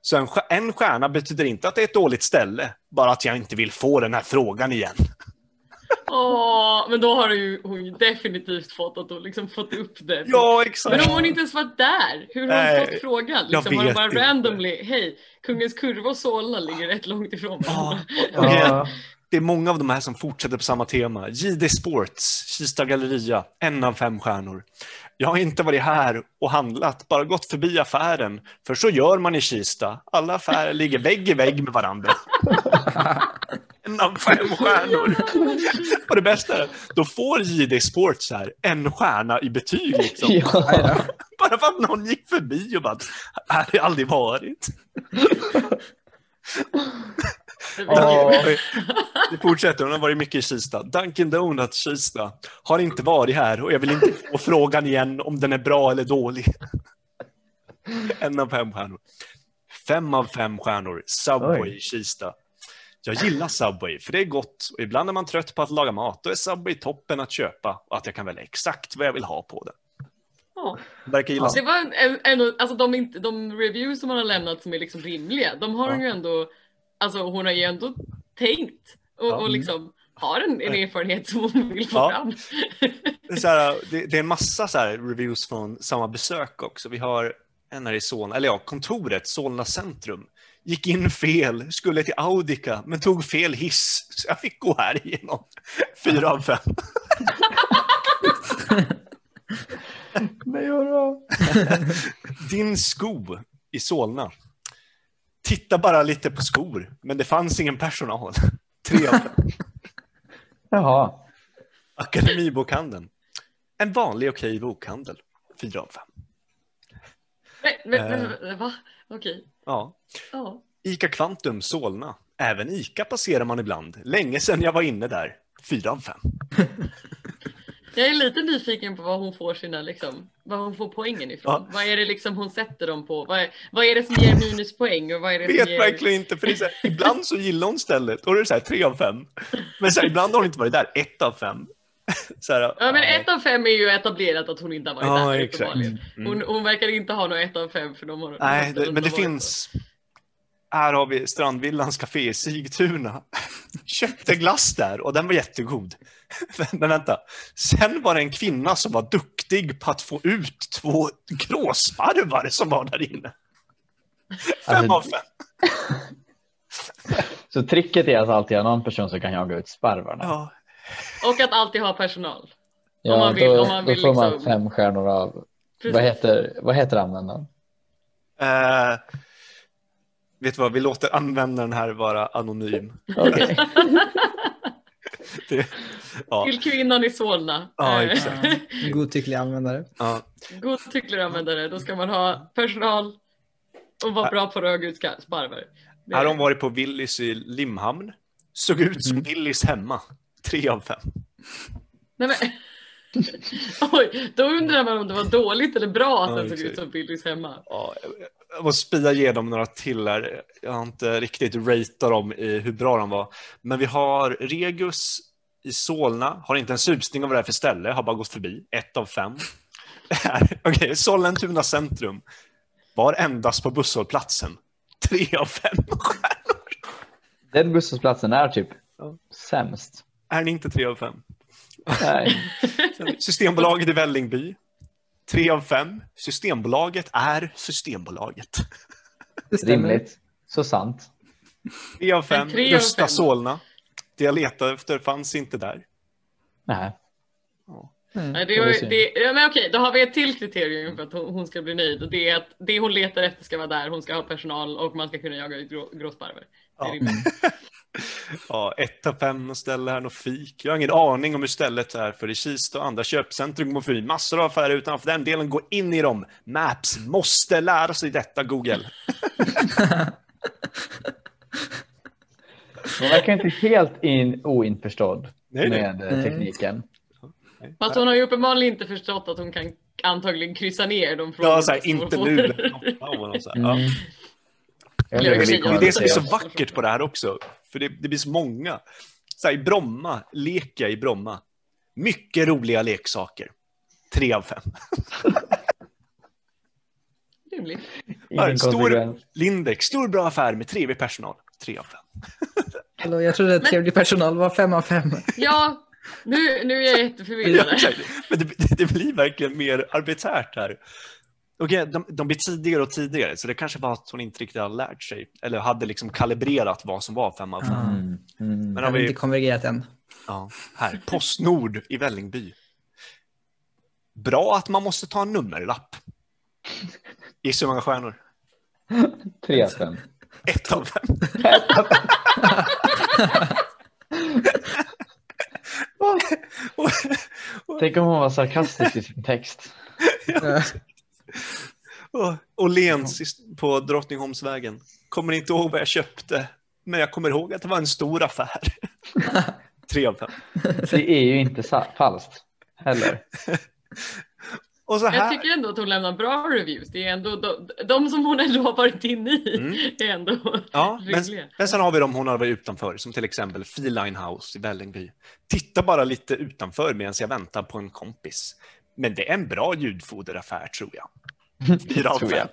Så en, en stjärna betyder inte att det är ett dåligt ställe, bara att jag inte vill få den här frågan igen. Åh, men då har hon ju, hon ju definitivt fått att hon liksom fått upp det. Ja, exakt. Men om hon inte ens varit där, hur har hon Nej, fått frågan? jag Liksom, har hon bara inte. randomly, hej, Kungens Kurva och Solna ligger rätt långt ifrån Ja, varandra. grejen- Ja. det är många av de här som fortsätter på samma tema. JD Sports, Kista Galleria, en av fem stjärnor. Jag har inte varit här och handlat, bara gått förbi affären. För så gör man i Kista. Alla affärer ligger vägg i vägg med varandra. en av fem stjärnor. och det bästa är, då får JD Sports här en stjärna i betyg. Liksom. Ja. Bara för att någon gick förbi och bara, här har jag aldrig varit. Ja. Det fortsätter, hon har varit mycket i Kista. Dunkin Donuts Kista har inte varit här och jag vill inte få frågan igen om den är bra eller dålig. En av fem stjärnor. Fem av fem stjärnor. Subway i Kista. Jag gillar Subway, för det är gott. Och ibland är man trött på att laga mat. Då är Subway toppen att köpa och att jag kan välja exakt vad jag vill ha på det. Ja. Verkar gilla Det var en- ändå, alltså de, inte- de reviews som hon har lämnat som är liksom rimliga, de har hon ju ändå, alltså hon har ju ändå tänkt och, Ja. och liksom har en, en erfarenhet som hon vill få Ja. fram. Det är, så här, det, det är en massa så här reviews från samma besök också. Vi har en här i Solna, eller ja, kontoret, Solna centrum. Gick in fel, skulle till Audica, men tog fel hiss. Så jag fick gå här igenom. Fyra av fem. Nej. Din sko i Solna. Titta bara lite på skor, men det fanns ingen personal. Tre av fem. Jaha. Akademibokhandeln. En vanlig okej bokhandel. Fyra av fem. Eh. men, va? Okej. Ja. Ja. Ica Kvantum Solna. Även Ica passerar man ibland. Länge sedan jag var inne där. Fyra av fem. Jag är lite nyfiken på vad hon får sina liksom, vad hon får poängen ifrån. Ja. Vad är det liksom hon sätter dem på? Vad är, vad är det som ger minuspoäng och vad är det Vet ger... verkligen inte, för här, ibland så gillar hon stället och då är det så här, tre av fem. Men så här, ibland har hon inte varit där, ett av fem. Här, Ja men ett av fem är ju etablerat att hon inte har varit Ja, där exakt. Mm. Hon, hon verkar inte ha något ett av fem för de har Nej, de det, men det finns. Här har vi Strandvillans Café i Sigtuna. Köpte glass där och den var jättegod. Men vänta, sen var det en kvinna som var duktig på att få ut två gråsparvar som var där inne. Fem Alltså- av fem. Så tricket är alltså alltid att någon person som kan jaga ut sparvarna. Ja. Och att alltid ha personal. Ja, om man vill- då, om man vill då får man liksom- fem stjärnor av, Precis. vad heter, vad heter användaren? Eh, vet du vad, vi låter användaren här vara anonym. Okej. Det, ja, Till kvinnan i Solna. Ja, Eh, exakt. Godtycklig användare. ja. Godtycklig användare, då ska man ha personal och vara bra på att röga ut ska- sparvar. Det- Här har hon varit på Willys i Limhamn. Såg ut som Willys hemma. Tre av fem. Nej, men... Oj, då undrar man om det var dåligt eller bra att Ja, den såg ut som Billys hemma. Ja, jag måste spia igenom några till här. Jag har inte riktigt ratat dem i hur bra de var. Men vi har Regus i Solna. Har inte en susning om vad det är för ställe. Har bara gått förbi. Ett av fem. Okej, Sollentuna centrum. Var endast på busshållplatsen. Tre av fem. Den busshållplatsen är typ Ja. sämst. Är ni inte tre av fem? Nej. Systembolaget i Vällingby. Tre av fem. Systembolaget är Systembolaget. Det. Rimligt. Så sant. Tre av fem. Rusta fem. Solna. Det jag letade efter fanns inte där. Nej. Mm. Nej, det, se. det, ja, men okej, då har vi ett till kriterium för att hon, ska bli nöjd och det är att det hon letar efter ska vara där. Hon ska ha personal och man ska kunna jaga ut grå, gråsparvar. Ja. Ja, ett av fem och ställe här, något fik. Jag har ingen aning om hur stället är för i Kista och andra köpcentrum går förbi massor av affärer utanför den delen. Gå in i dem. Maps måste lära sig detta, Google. Hon verkar inte helt in, oinförstådd Nej, nej. med eh, Nej. tekniken. Fast hon har ju uppenbarligen inte förstått att hon kan antagligen kryssa ner de frågorna. Ja, så här, som hon inte nu. Ja. Mm. Det kommer är det som är så vackert på det här också. För det, det blir så många. Så här, I Bromma, leka i Bromma. Mycket roliga leksaker. Tre av fem. Rimligt. Stor. Lindex, stor bra affär med trevlig personal. Tre av fem. Hallå, jag trodde att trevlig personal var fem av fem. Ja, nu, nu är jag Ja, jätteförvirrad. exakt. Men det, det blir verkligen mer arbeträrt här. Okej, de, de blir tidigare och tidigare, så det kanske var att hon inte riktigt hade lärt sig. Eller hade liksom kalibrerat vad som var fem av fem. Ja. Mm. Mm. Men har har inte vi, konvergerat än. ja, här, Postnord i Vällingby. Bra att man måste ta en nummerlapp. Gissa hur många stjärnor? Tre av fem. Ett av. Och- och- Tänk om hon var sarkastisk i sin text. Ja. och- Åhléns på Drottningholmsvägen. Kommer inte ihåg vad jag köpte, men jag kommer ihåg att det var en stor affär. Tre av fem. Det är ju inte falskt heller. Och så Jag här, tycker ändå att hon lämnar bra reviews. Det är ändå de, de som hon ändå har varit inne i Mm. är ändå ja, men, men sen har vi de hon har varit utanför, som till exempel Feline House i Vällingby. Titta bara lite utanför medan jag väntar på en kompis. Men det är en bra ljudfoderaffär tror jag. Fyra av jag.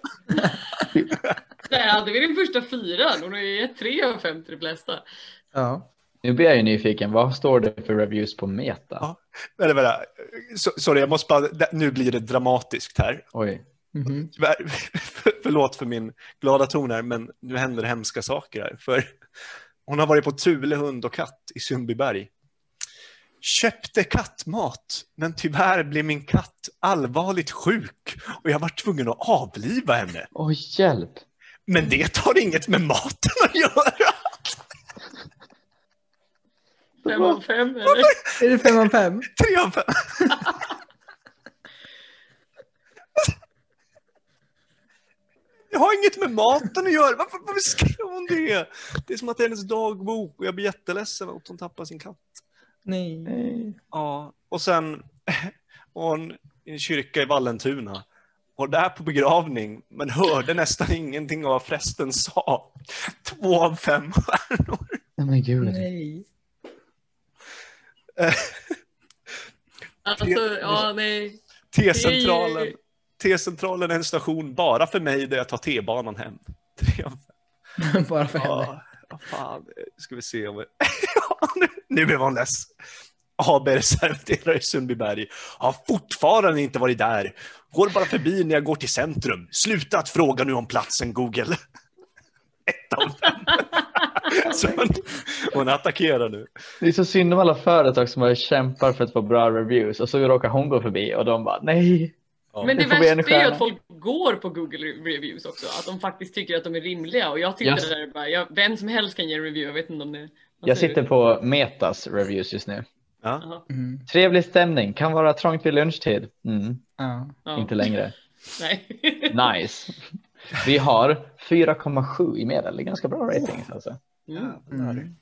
fem. Hade vi den första fyran. Hon har ju gett tre av fem till de flesta. Ja. Nu blir jag ju nyfiken. Vad står det för reviews på Meta? Ja. Vänta, vänta. So- Sorry, jag måste bara, nu blir det dramatiskt här. Oj. Mhm. Tyvärr, förlåt för min glada ton här, men nu händer hemska saker här. För hon har varit på Thule hund och katt i Sundbyberg. Köpte kattmat, men tyvärr blev min katt allvarligt sjuk och jag var tvungen att avliva henne. Oj, hjälp. Men det har inget med maten att göra. Fem av fem eller? Är det fem av fem? Tre av fem. Det har inget med maten att göra. Varför, varför skrev hon det? Det är som att det är hennes dagbok och jag blir jätteledsen att hon tappar sin katt. Nej. Ja, och sen var hon i en kyrka i Vallentuna och där på begravning, men hörde nästan ingenting av vad prästen sa. Två av fem stjärnor. Nej men gud. Nej. Alltså, ja nej. T-centralen. T-centralen är en station bara för mig där jag tar T-banan hem. Bara för henne. Ja, vad fan. Ska vi se om vi... Ja, nu, nu blev hon less. AB reservdelar i Sundbyberg. Har fortfarande inte varit där. Går bara förbi när jag går till centrum. Sluta att fråga nu om platsen Google. Ett av fem. Så hon, hon attackerar nu. Det är så synd om alla företag som har kämpar för att få bra reviews och så råkar hon gå förbi och de bara nej. Ja. Men det Det värsta är ju att folk går på Google reviews också. Att de faktiskt tycker att de är rimliga. Och jag tycker Yes. det där är bara, jag, vem som helst kan ge en review. Jag vet inte om det Jag sitter du? på Metas reviews just nu. Ja. Mm. Trevlig stämning, kan vara trångt vid lunchtid. Mm, Ja. Inte längre. Nej. Nice. Vi har 4,7 i medel. Det är ganska bra ratings alltså. Mm. Mm.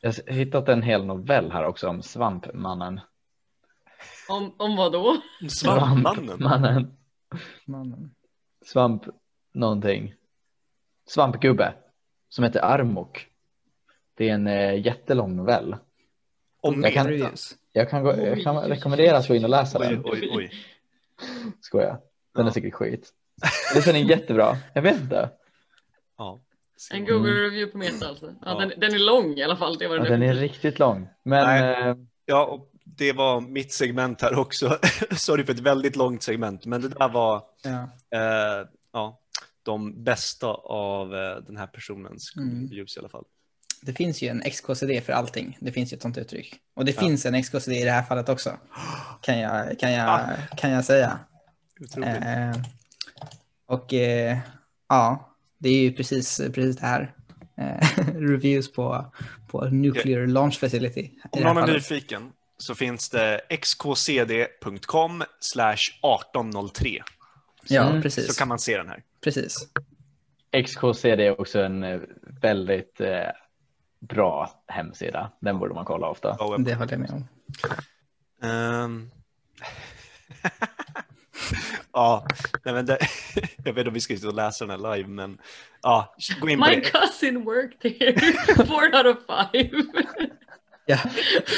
Jag har hittat en hel novell här också om Svampmannen. Om, om vad då? Svampmannen. Mannen. Svamp någonting. Svampgubbe som heter Armok. Det är en eh, jättelång novell. Om Jag kan-. Jag kan, gå, jag kan rekommendera att gå in och läsa Oj, den. oj, oj. Skojar. Den är Ja. säkert skit. Det den är jättebra. Jag vet inte. Ja. En Google review på Meta alltså. Ja, Ja. Den, den är lång i alla fall. Det var Ja, den, är riktigt lång. Men Nej. eh, Ja, och det var mitt segment här också. Sorry för ett väldigt långt segment, men det där var Ja. eh, ja, de bästa av eh, den här personens Mm. reviews i alla fall. Det finns ju en XKCD för allting. Det finns ju ett sånt uttryck. Och det Ja. finns en XKCD i det här fallet också. Kan jag, kan jag, Ah. kan jag säga. Otroligt. Eh, och eh, ja, det är ju precis, precis det här. Eh, reviews på, på Nuclear Launch Facility. Om någon är nyfiken så finns det xkcd.com slash 1803. Ja, Mm. precis. Så kan man se den här. precis. XKCD är också en eh, väldigt eh, bra hemsida. Den borde man kolla ofta. Det håller jag med om. Ehm. Ja, nej men det, jag vet inte om vi ska ut och läsa den här live, men ja, gå in på My det. cousin worked here. Four out of five. Ja,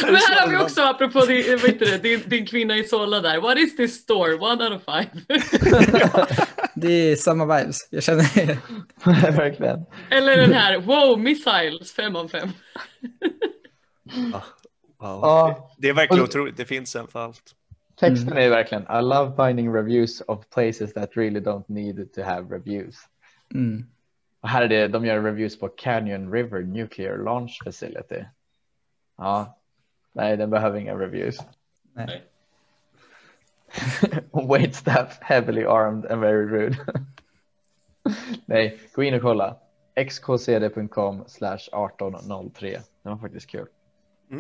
Men här har vi också, apropå din, vad det, din, din kvinna i Solna där. What is this store? One out of five. det är samma vibes. Jag känner Verkligen. Eller den här, wow, missiles, fem av fem. Wow. Ja. Det är verkligen otroligt, det finns en för allt. Texten är verkligen I love finding reviews of places that really don't need to have reviews. mm. Och här är det, de gör reviews på Canyon River Nuclear Launch Facility. Ja, nej, den behöver inga reviews. Nej. Wait staff heavily armed and very rude. nej, gå in och kolla. xkcd.com slash 1803. Den var faktiskt kul. Eh,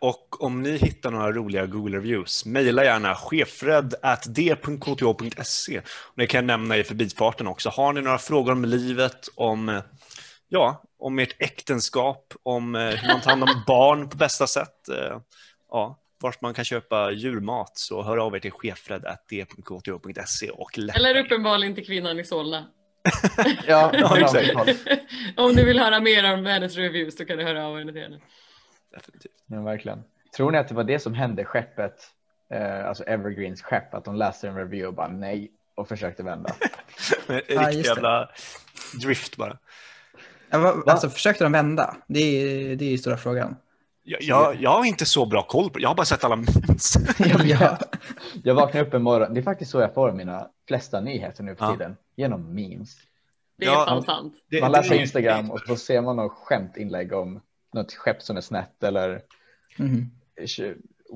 och om ni hittar några roliga Google-reviews, mejla gärna chefred.d.kth.se. Det kan jag nämna i förbifarten också. Har ni några frågor om livet, om, eh, ja, om ert äktenskap, om eh, hur man tar hand om barn på bästa sätt? eh, Ja, vart man kan köpa djurmat så hör av er till och lämna Eller uppenbarligen till kvinnan i Solna. Ja, Ja. Om du vill höra mer om hennes reviews så kan du höra av henne till henne. Definitivt. Ja, verkligen. Tror ni att det var det som hände skeppet, eh, alltså Evergreens skepp, att de läste en review och bara nej och försökte vända? En Ja, riktig det. jävla drift bara. Ja, alltså, försökte de vända? Det är, det är ju stora frågan. Jag, jag, jag har inte så bra koll på det. Jag har bara sett alla memes. ja. Jag vaknar upp en morgon, det är faktiskt så jag får mina flesta nyheter nu för Ja. tiden, genom memes. Det är Ja. fan sant. Man läser Instagram och så ser man något skämtinlägg om något skepp som är snett eller Mhm.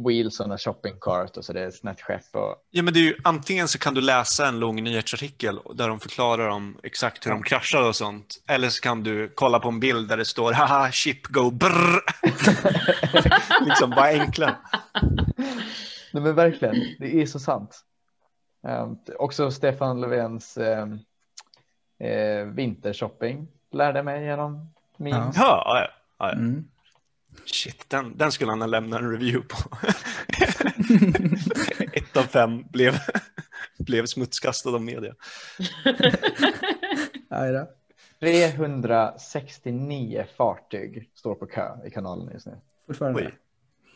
wheels on a shopping cart och så det är ett snett skepp. Och, Ja, men det är ju, antingen så kan du läsa en lång nyhetsartikel där de förklarar om exakt hur de kraschar och sånt. Eller så kan du kolla på en bild där det står haha ship go brrr. liksom bara enkla. nej men verkligen, det är så sant. Um, också Stefan Löfvens um, eh, vintershopping lärde mig genom. Ja, ja, ja, ja. Mm. Shit, den, den skulle han lämna en review på. Ett av fem blev, blev smutskastad av media. Aj då. 369 fartyg står på kö i kanalen just nu. Fortfarande.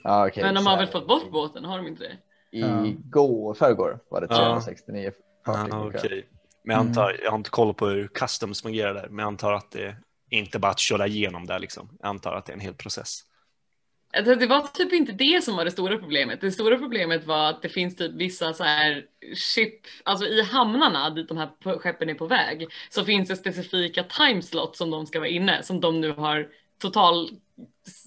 Ja, okej, Men de har väl fått bort båten, har de inte det? Igår, förrgår var det Ja. 369 fartyg Ah, på kö. okej. Men jag antar, jag har inte koll på hur customs fungerar där, men jag antar att det inte bara att köra igenom där liksom. Jag antar att det är en hel process. Alltså, det var typ inte det som var det stora problemet. Det stora problemet var att det finns typ vissa så här ship, alltså i hamnarna dit de här skeppen är på väg så finns det specifika timeslots som de ska vara inne som de nu har total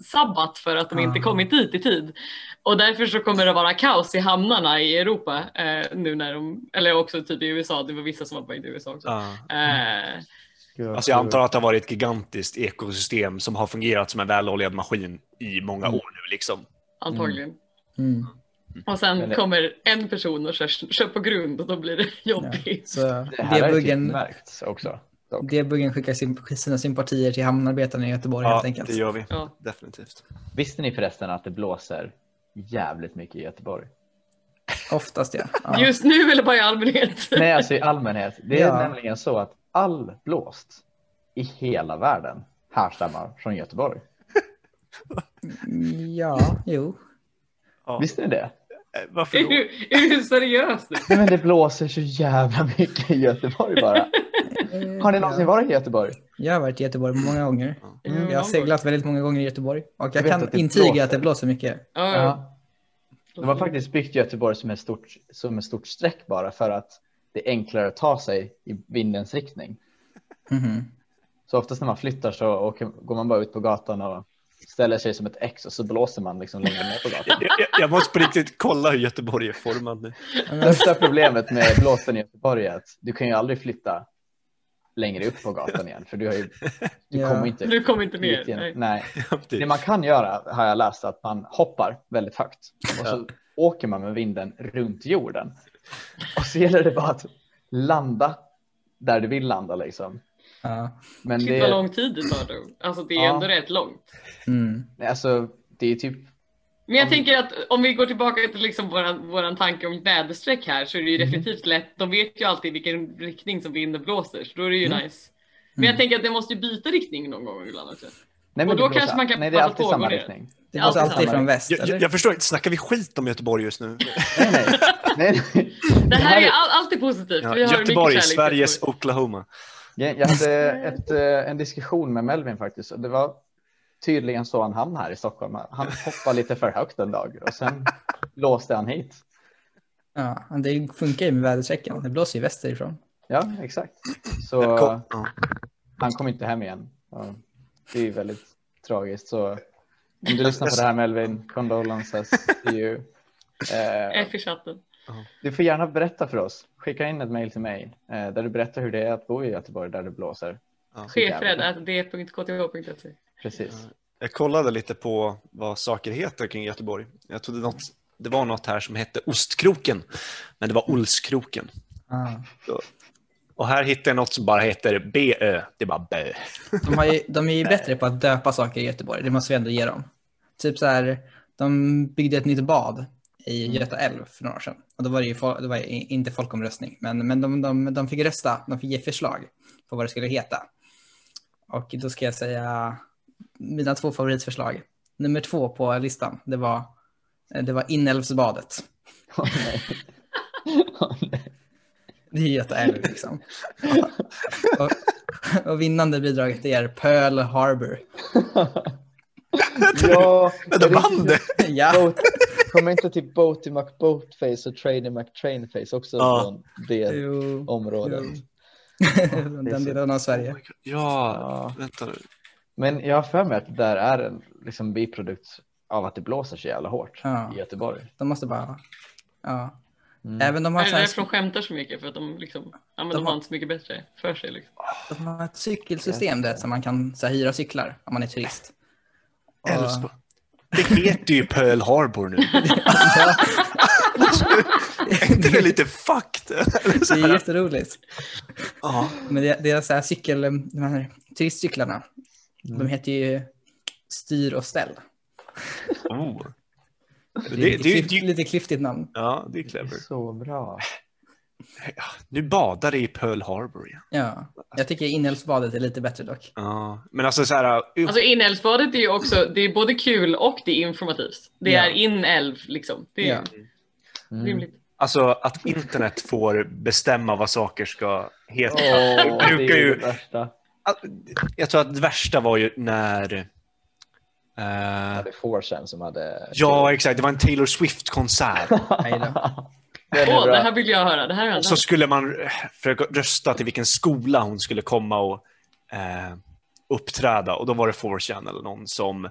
sabbat för att de inte Ah. kommit dit i tid. Och därför så kommer det vara kaos i hamnarna i Europa eh, nu när de, eller också typ i USA, det var vissa som var på väg till USA också. Ah. Eh, Alltså jag antar att det har varit ett gigantiskt ekosystem som har fungerat som en väloljad maskin i många Mm. år nu. Liksom. antagligen. Mm. Och sen det- kommer en person och kör, kör på grund och då blir det Ja. jobbigt. Så Det här har ju debuggen, märkts också. dock. debuggen skickar sin, sina sympatier till hamnarbetarna i Göteborg helt Ja, enkelt. det gör vi. Ja. Definitivt. Visste ni förresten att det blåser jävligt mycket i Göteborg? Oftast ja. ja. Just nu eller bara i allmänhet? Nej, alltså i allmänhet. Det är Ja. nämligen så att all blåst i hela världen härstammar från Göteborg. Ja, jo. Ja. Visste ni det? Eh, Varför Är då? du, är du seriös? Nej, men det blåser så jävla mycket i Göteborg bara. Har ni någonsin varit i Göteborg? Jag har varit i Göteborg många gånger. Mm, Jag har seglat väldigt många gånger i Göteborg. Och jag, Jag vet kan att det intyga blåser. att det blåser mycket. Ja. De har faktiskt byggt Göteborg som ett stort, som ett stort streck bara för att det är enklare att ta sig i vindens riktning. Mhm. Så oftast när man flyttar så åker, går man bara ut på gatan och ställer sig som ett X och så blåser man liksom längre ner på gatan. Jag, jag, jag måste på riktigt kolla hur Göteborg är formad nu. Största problemet med blåsten i Göteborg är att du kan ju aldrig flytta längre upp på gatan igen för du har ju, du Ja. kommer inte Du kommer inte ner. igen. Nej. Nej. Ja, Det det- man kan göra har jag läst att man hoppar väldigt högt och så åker man med vinden runt jorden. Och så gäller det bara att landa där du vill landa liksom. Ja. Men Shit vad det, lång tid det tar då. Alltså det är Ja. ändå rätt långt. Mm. nej, alltså, det är typ Men jag Om- tänker att om vi går tillbaka till liksom våran, våran tanke om väderstreck här så är det ju definitivt lätt. De vet ju alltid vilken riktning som vinden blåser så då är det ju nice. Men jag tänker att det måste ju byta riktning någon gång ibland också. Nej, Och det då kanske man kan Nej, det är alltid samma riktning. Det är blåser alltid alltid från väst, Jag, eller? jag, jag förstår inte, snackar vi skit om Göteborg just nu? Nej, nej. nej, nej. Det här är är- all, alltid positivt. Ja, Vi har Göteborg, Sveriges Göteborg. Oklahoma. Jag jag hade ett, eh, en diskussion med Melvin faktiskt. Det var tydligen så han hamnade här i Stockholm. Han hoppade lite för högt en dag och sen låste han hit. Ja, det funkar ju med väderstrecken. Det blåser ju västerifrån. Ja, exakt. Så han kom inte hem igen. Det är ju väldigt tragiskt. Så om du lyssnar på det här Melvin, condolences to you. Eh, F i chatten. du får gärna berätta för oss. Skicka in ett mejl till mig eh, där du berättar hur det är att bo i Göteborg där det blåser. Chefred att d.kth.se. Precis. Jag kollade lite på vad saker heter kring Göteborg. Jag trodde något, det var något här som hette Ostkroken, men det var Olskroken. Ah. Och här hittade jag något som bara heter BÖ. Det är bara bö. De, har ju, de är ju bättre på att döpa saker i Göteborg, det måste vi ändå ge dem. Typ så här, de byggde ett nytt bad i Mm. Göta älv för några år sedan. Och då var det ju det var inte folkomröstning, men, men de, de, de fick rösta, de fick ge förslag på vad det skulle heta. Och då ska jag säga mina två favoritförslag. Nummer två på listan, det var, det var Inälvsbadet. Åh, nej. Det är Göta älv liksom. och, och vinnande bidraget är Pearl Harbor. ja, Vänta, är vann inte det? Ja, Boat, kommer inte typ Boaty McBoatface och Trainy McTrainface också Ja. från det jo. området? jo. Den delen av Sverige. Oh. Ja, Ja. vänta nu. Men jag har för mig att det där är en liksom, biprodukt av att det blåser så jävla hårt Ja. i Göteborg. De måste bara... Ja. Mm. Även de har, Är det så här, därför de skämtar så mycket? För att de liksom, ja men De de har- inte så mycket bättre för sig liksom. de har ett cykelsystem där som man kan så här, hyra cyklar om man är turist. Älvsborg. Det heter ju Pearl Harbor nu. Ja, är det lite fucked? Eller så det är jätteroligt. Ja. Men det, det är så här cykel, de här turistcyklarna, Mm. de heter ju styr och ställ. Oh. Det är Det, lite, det, klyft, det, lite klyftigt namn. ja, det är Det är clever. så bra. Ja, Nu badar det i Pearl Harbor igen. Ja, jag tycker inälvsbadet är lite bättre dock. Ja, men alltså så här. upp- Alltså inälvsbadet är ju också, det är både kul och det är informativt. Det Ja. är inälv liksom. Det är Ja. Mm. rimligt. Alltså att internet får bestämma vad saker ska heta. Det brukar det är ju- det värsta. Jag tror att det värsta var ju när... eh, Ja, det 4chan som hade... ja, exakt. Det var en Taylor Swift-konsert. Åh, bra. det här vill jag höra. Det här är Och så skulle man försöka rösta till vilken skola hon skulle komma och eh, uppträda. Och då var det 4chan eller någon som...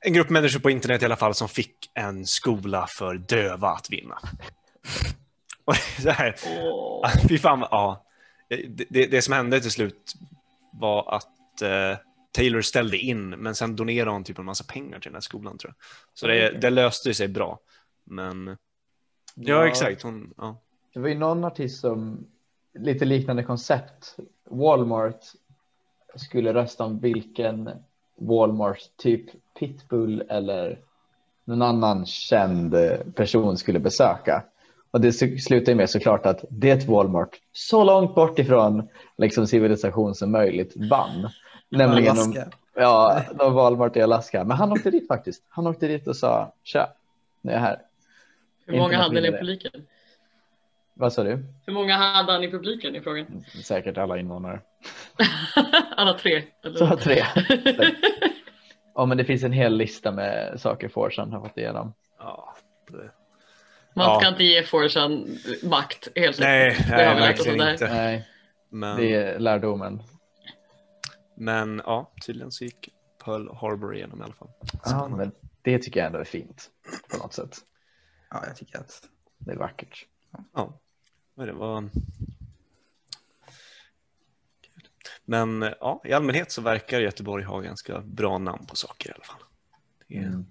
En grupp människor på internet i alla fall som fick en skola för döva att vinna. Och det här, Åh. Fy fan, ja. Det, det, det som hände till slut var att eh, Taylor ställde in, men sen donerade hon typ en massa pengar till den här skolan tror jag. Så det, det löste sig bra. Men ja, exakt. Hon, ja. Det var ju någon artist som, lite liknande koncept. Walmart skulle rösta om vilken Walmart, typ Pitbull eller någon annan känd person skulle besöka. Och det slutar ju med såklart att det Walmart, så långt bort ifrån liksom civilisation som möjligt, vann. Nämligen om, ja, de Walmart i Alaska. Men han åkte dit faktiskt. Han åkte dit och sa, tja, nu är jag här. Hur många hade ni i publiken? Vad sa du? Hur många hade han i publiken i frågan? Säkert alla invånare. Alla tre? Eller? Så tre. Ja, men det finns en hel lista med saker Forsan har fått igenom. Ja, det- Man Ja. ska inte ge Forsan makt helt Nej. Det nej verkligen inte. Nej, Men, det är lärdomen. men ja, tydligen så gick Pearl Harbor igenom i alla fall. Ja, men det tycker jag ändå är fint på något sätt. Ja, jag tycker att... Det är vackert. Ja, är det var... Men ja, i allmänhet så verkar Göteborg ha ganska bra namn på saker i alla fall. Det är... Mm.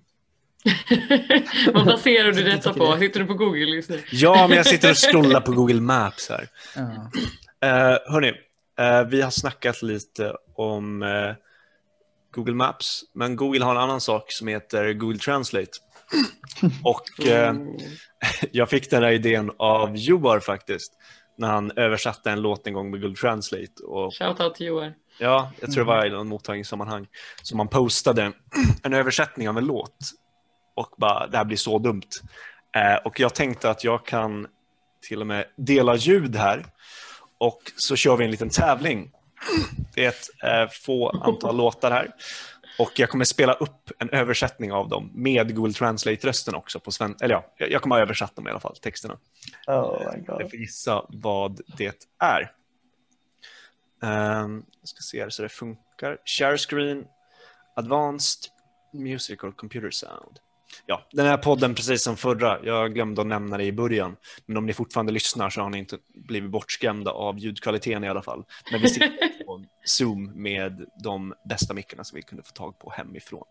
Vad baserar du detta på? Sitter du på Google just nu? Ja, men jag sitter och scrollar på Google Maps här. Ja. Uh, hörni, eh, vi har snackat lite om eh, Google Maps, men Google har en annan sak som heter Google Translate. Och eh, jag fick den här idén av Joar faktiskt, när han översatte en låt en gång med Google Translate. Och Shoutout till Joar. Ja, jag tror det var i någon mottagningssammanhang. Så man postade en översättning av en låt och bara, det här blir så dumt. Eh, och jag tänkte att jag kan till och med dela ljud här och så kör vi en liten tävling. Det är ett eh, få antal låtar här och jag kommer spela upp en översättning av dem med Google Translate-rösten också på svenska. Eller ja, jag- jag kommer ha översatt dem i alla fall, texterna. Oh my Jag god. får gissa vad det är. Um, jag ska se här så det funkar. Share screen, advanced musical computer sound. Ja, den här podden precis som förra, jag glömde att nämna det i början, men om ni fortfarande lyssnar så har ni inte blivit bortskrämda av ljudkvaliteten i alla fall. Men vi sitter på Zoom med de bästa mickarna som vi kunde få tag på hemifrån.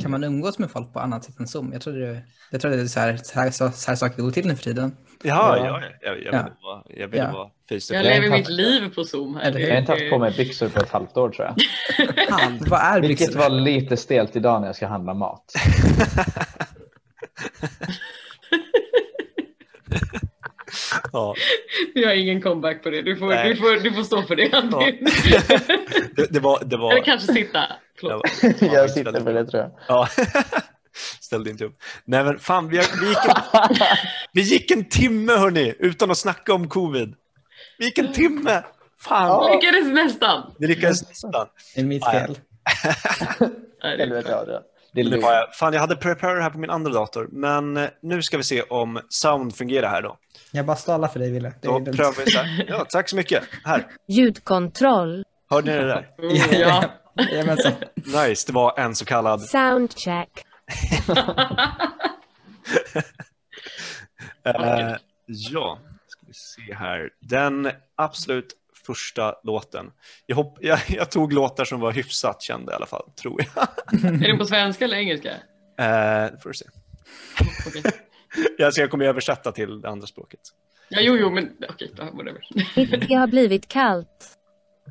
Kan man umgås med folk på annat sätt än Zoom? Jag trodde det, jag trodde det är så här, så här, så här saker går till nu för tiden. Jaha, Ja. ja, jag, jag, jag Ja. ville vara, jag ville Ja. vara Jag lever mitt liv på Zoom här. Jag har inte haft på mig byxor på ett halvt år tror jag. Vad är Vilket byxor? var lite stelt idag när jag ska handla mat. ja, Vi har ingen comeback på det. Du får, Nej. du får, du får stå för det. Albin. det, det var... Det var Eller kanske sitta. det var- Jag sitter för det tror jag. Ja. Ställde inte upp. Nej men fan, vi, har, vi, gick en, vi gick en timme hörni, utan att snacka om covid. Vi gick en timme! Fan, Ja. Lyckades nästan. vi lyckades nästan. Det är mitt Ja, ja. fel. Det Helvete ja, det. Det Det var jag. Fan, jag hade Prepare här på min andra dator, men eh, nu ska vi se om sound fungerar här då. Jag bara stallar för dig, Wille. Då prövar vi så här. Ja, tack så mycket. Här, Ljudkontroll. hörde ni det där? Oh, ja. Jajamensan. Nice, det var en så kallad Soundcheck. Eh, ja, ska vi se här. Den absolut första låten. Jag, hopp, jag, jag tog låtar som var hyfsat kända i alla fall, tror jag. Är den på svenska eller engelska? Eh, får du se. Okej. Jag, jag kommer översätta till det andra språket. Ja, jo, jo, men okej, okay, whatever. Det har blivit kallt.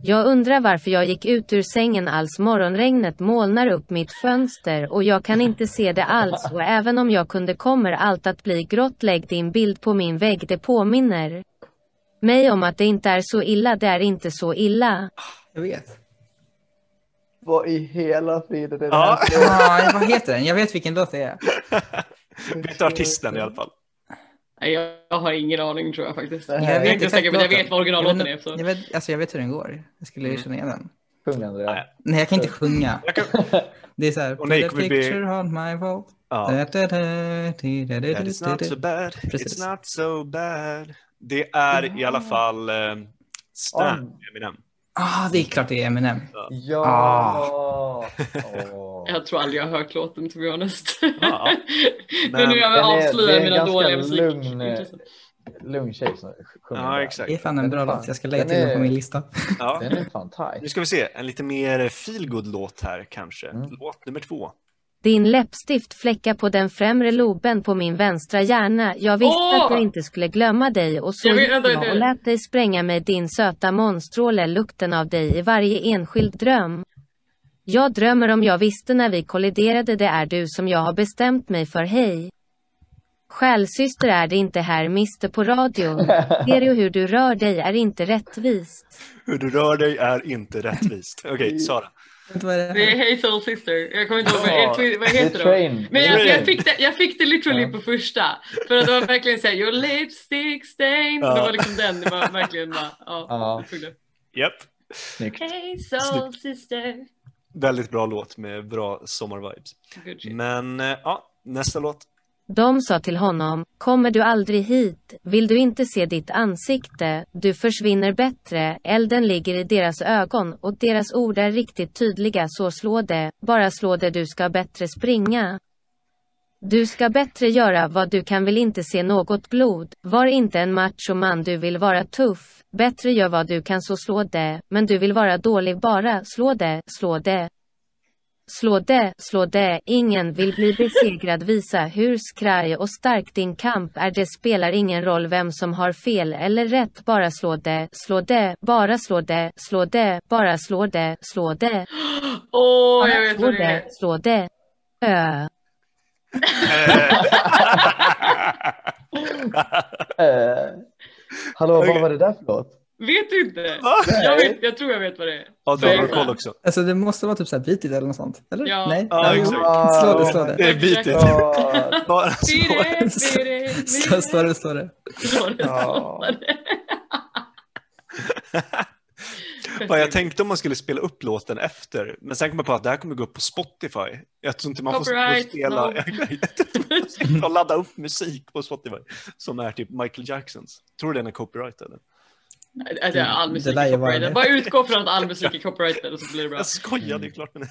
Jag undrar varför jag gick ut ur sängen alls morgonregnet molnar upp mitt fönster och jag kan inte se det alls och även om jag kunde kommer allt att bli grått lägg din bild på min vägg det påminner mig om att det inte är så illa det är inte så illa. Jag vet. Vad i hela friden är det Ja. här? Ah, vad heter den? Jag vet vilken låt det är. Vet du artisten i alla fall? Nej, jag, har ingen aning tror jag faktiskt. Jag Jag är inte säker, men jag vet vad originallåten är. vet, Så. jag, vet, alltså jag vet hur den går. Jag skulle Mm. känna igen den. Sjung Andrea. Nej. Jag kan inte sjunga. Kan, Det är så här. Och nej, "Put a picture on my wall. ja. That is not so bad, Precis. it's not so bad. Det är i alla fall eh, Stan, Om. Eminem. Ah, det är klart det är Eminem. Ja! Ah. Åh. Jag tror aldrig jag har hört låten, to be honest. Ja, men, men nu jag avslöjar det är mina dåliga lugn, musikintressen. Lugn tjej som sjunger Ja, exakt. Det är fan en bra låt. Jag ska lägga till den är- på min lista. Ja. Den är fan Nu tight. ska vi se, en lite mer feelgood låt här kanske. Mm. Låt nummer två. Din läppstift fläckar på den främre loben på min vänstra hjärna. Jag visste Åh! att jag inte skulle glömma dig och så Jag vet- gick vänta, jag vänta. och lät dig spränga med din söta månstråle lukten av dig i varje enskild dröm. Jag drömmer om jag visste när vi kolliderade det är du som jag har bestämt mig för hej. Själsyster är det inte här mister på radion. Ser du hur du rör dig är inte rättvist. Hur du rör dig är inte rättvist. Okej, Sara. Det är? Hey Soul Sister. Jag kommer inte ihåg vad, vad, heter de? Men jag, jag, fick det, jag fick det literally på första. För att det var verkligen såhär, your lipstick stain. Ja. Det var liksom den. Det var verkligen bara, ja. Ja. jag tog det. Japp. Snyggt. Hey Soul Sister. Väldigt bra låt med bra sommarvibes. Men eh, ja, nästa låt. De sa till honom, kommer du aldrig hit, vill du inte se ditt ansikte, du försvinner bättre, elden ligger i deras ögon och deras ord är riktigt tydliga. Så slå det, bara slå det. Du ska bättre springa. Du ska bättre göra vad du kan. Vill inte se något blod, var inte en machoman du vill vara tuff, bättre gör vad du kan. Så slå det, men du vill vara dålig bara, slå det, slå det. Slå det, slå det, ingen vill bli besegrad visa hur skraj och stark din kamp är det spelar ingen roll vem som har fel eller rätt bara slå det, slå det, bara slå det, slå det, bara slå det, slå det, Åh, jag vet slå vad det är. slå det. Ö. Eh, hallå, vad var det där för låt? Vet du inte? Va? Jag, vet, jag tror jag vet vad det är. Ja, du har koll också. Alltså det måste vara typ så här beat it eller något sånt. Eller? Ja. Nej? Ja, exakt. Slå det, slå Det det. är. Ja. Bara så. Bide, bide, Slå, slå det, slå det. Slå det, slå det. Fan, Jag tänkte om man skulle spela upp låten efter, men sen kom jag på att det här kommer gå upp på Spotify. Jag tror inte man får Copyright, spela no. ladda upp musik på Spotify som är typ Michael Jacksons. Tror du den är copyright eller? Alltså, all Det musik är copyrighted. Bara utgå från att all musik är copyrighted och så blir det bra. Jag skojar, det är klart men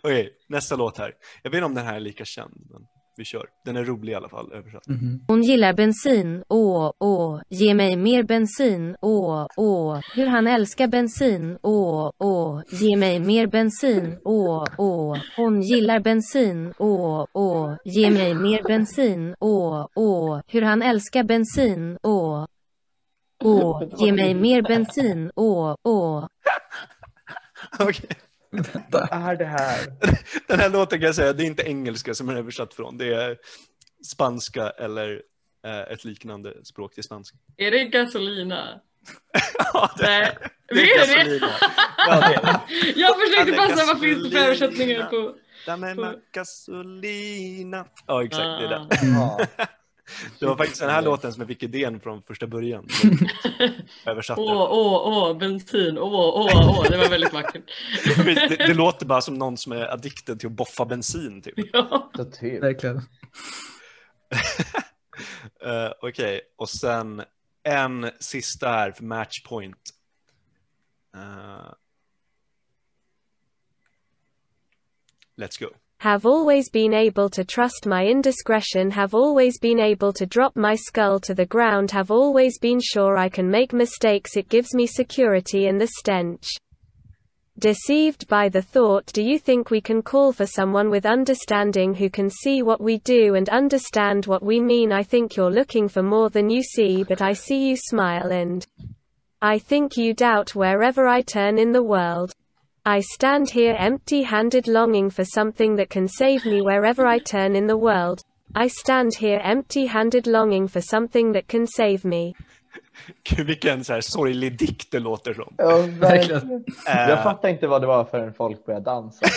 Okej, nästa låt här. Jag vet inte om den här är lika känd. Men... vi kör. Den är rolig i alla fall översatt. Mhm. Hon gillar bensin, åh, åh, ge mig mer bensin, åh, åh, hur han älskar bensin, åh, åh, ge mig mer bensin, åh, åh, hon gillar bensin, åh, åh, ge mig mer bensin, åh, åh, hur han älskar bensin, åh, åh, ge mig mer bensin, åh, åh. Okej. Vänta. är det här? Den här låten kan jag säga, det är inte engelska som den är översatt från. Det är spanska eller eh, ett liknande språk till spanska. Är det gasolina? Ja, det, Nej. det Är det gasolina. Ja, det är det. Jag försökte passa, vad finns det för översättningar på? Dame På- gasolina. Ja, exakt. Det är det. Det var faktiskt den här låten som jag fick idén från första början. Översatte. Åh, åh, åh, bensin, åh, åh, åh, det var väldigt vackert. Det, det låter bara som någon som är addicted till att boffa bensin. Typ. Ja. Typ. Verkligen. Eh, Okej, och sen en sista här för matchpoint. Uh, let's go. Have always been able to trust my indiscretion, have always been able to drop my skull to the ground, have always been sure I can make mistakes, it gives me security in the stench. Deceived by the thought, do you think we can call for someone with understanding who can see what we do and understand what we mean? I think you're looking for more than you see, but I see you smile and I think you doubt wherever I turn in the world. I stand here empty handed longing for something that can save me wherever I turn in the world. I stand here empty handed longing for something that can save me. Gud, vilken så här sorglig dikt det låter som. Ja, Verkligen. Eh, Jag fattar inte vad det var förrän folk började dansa.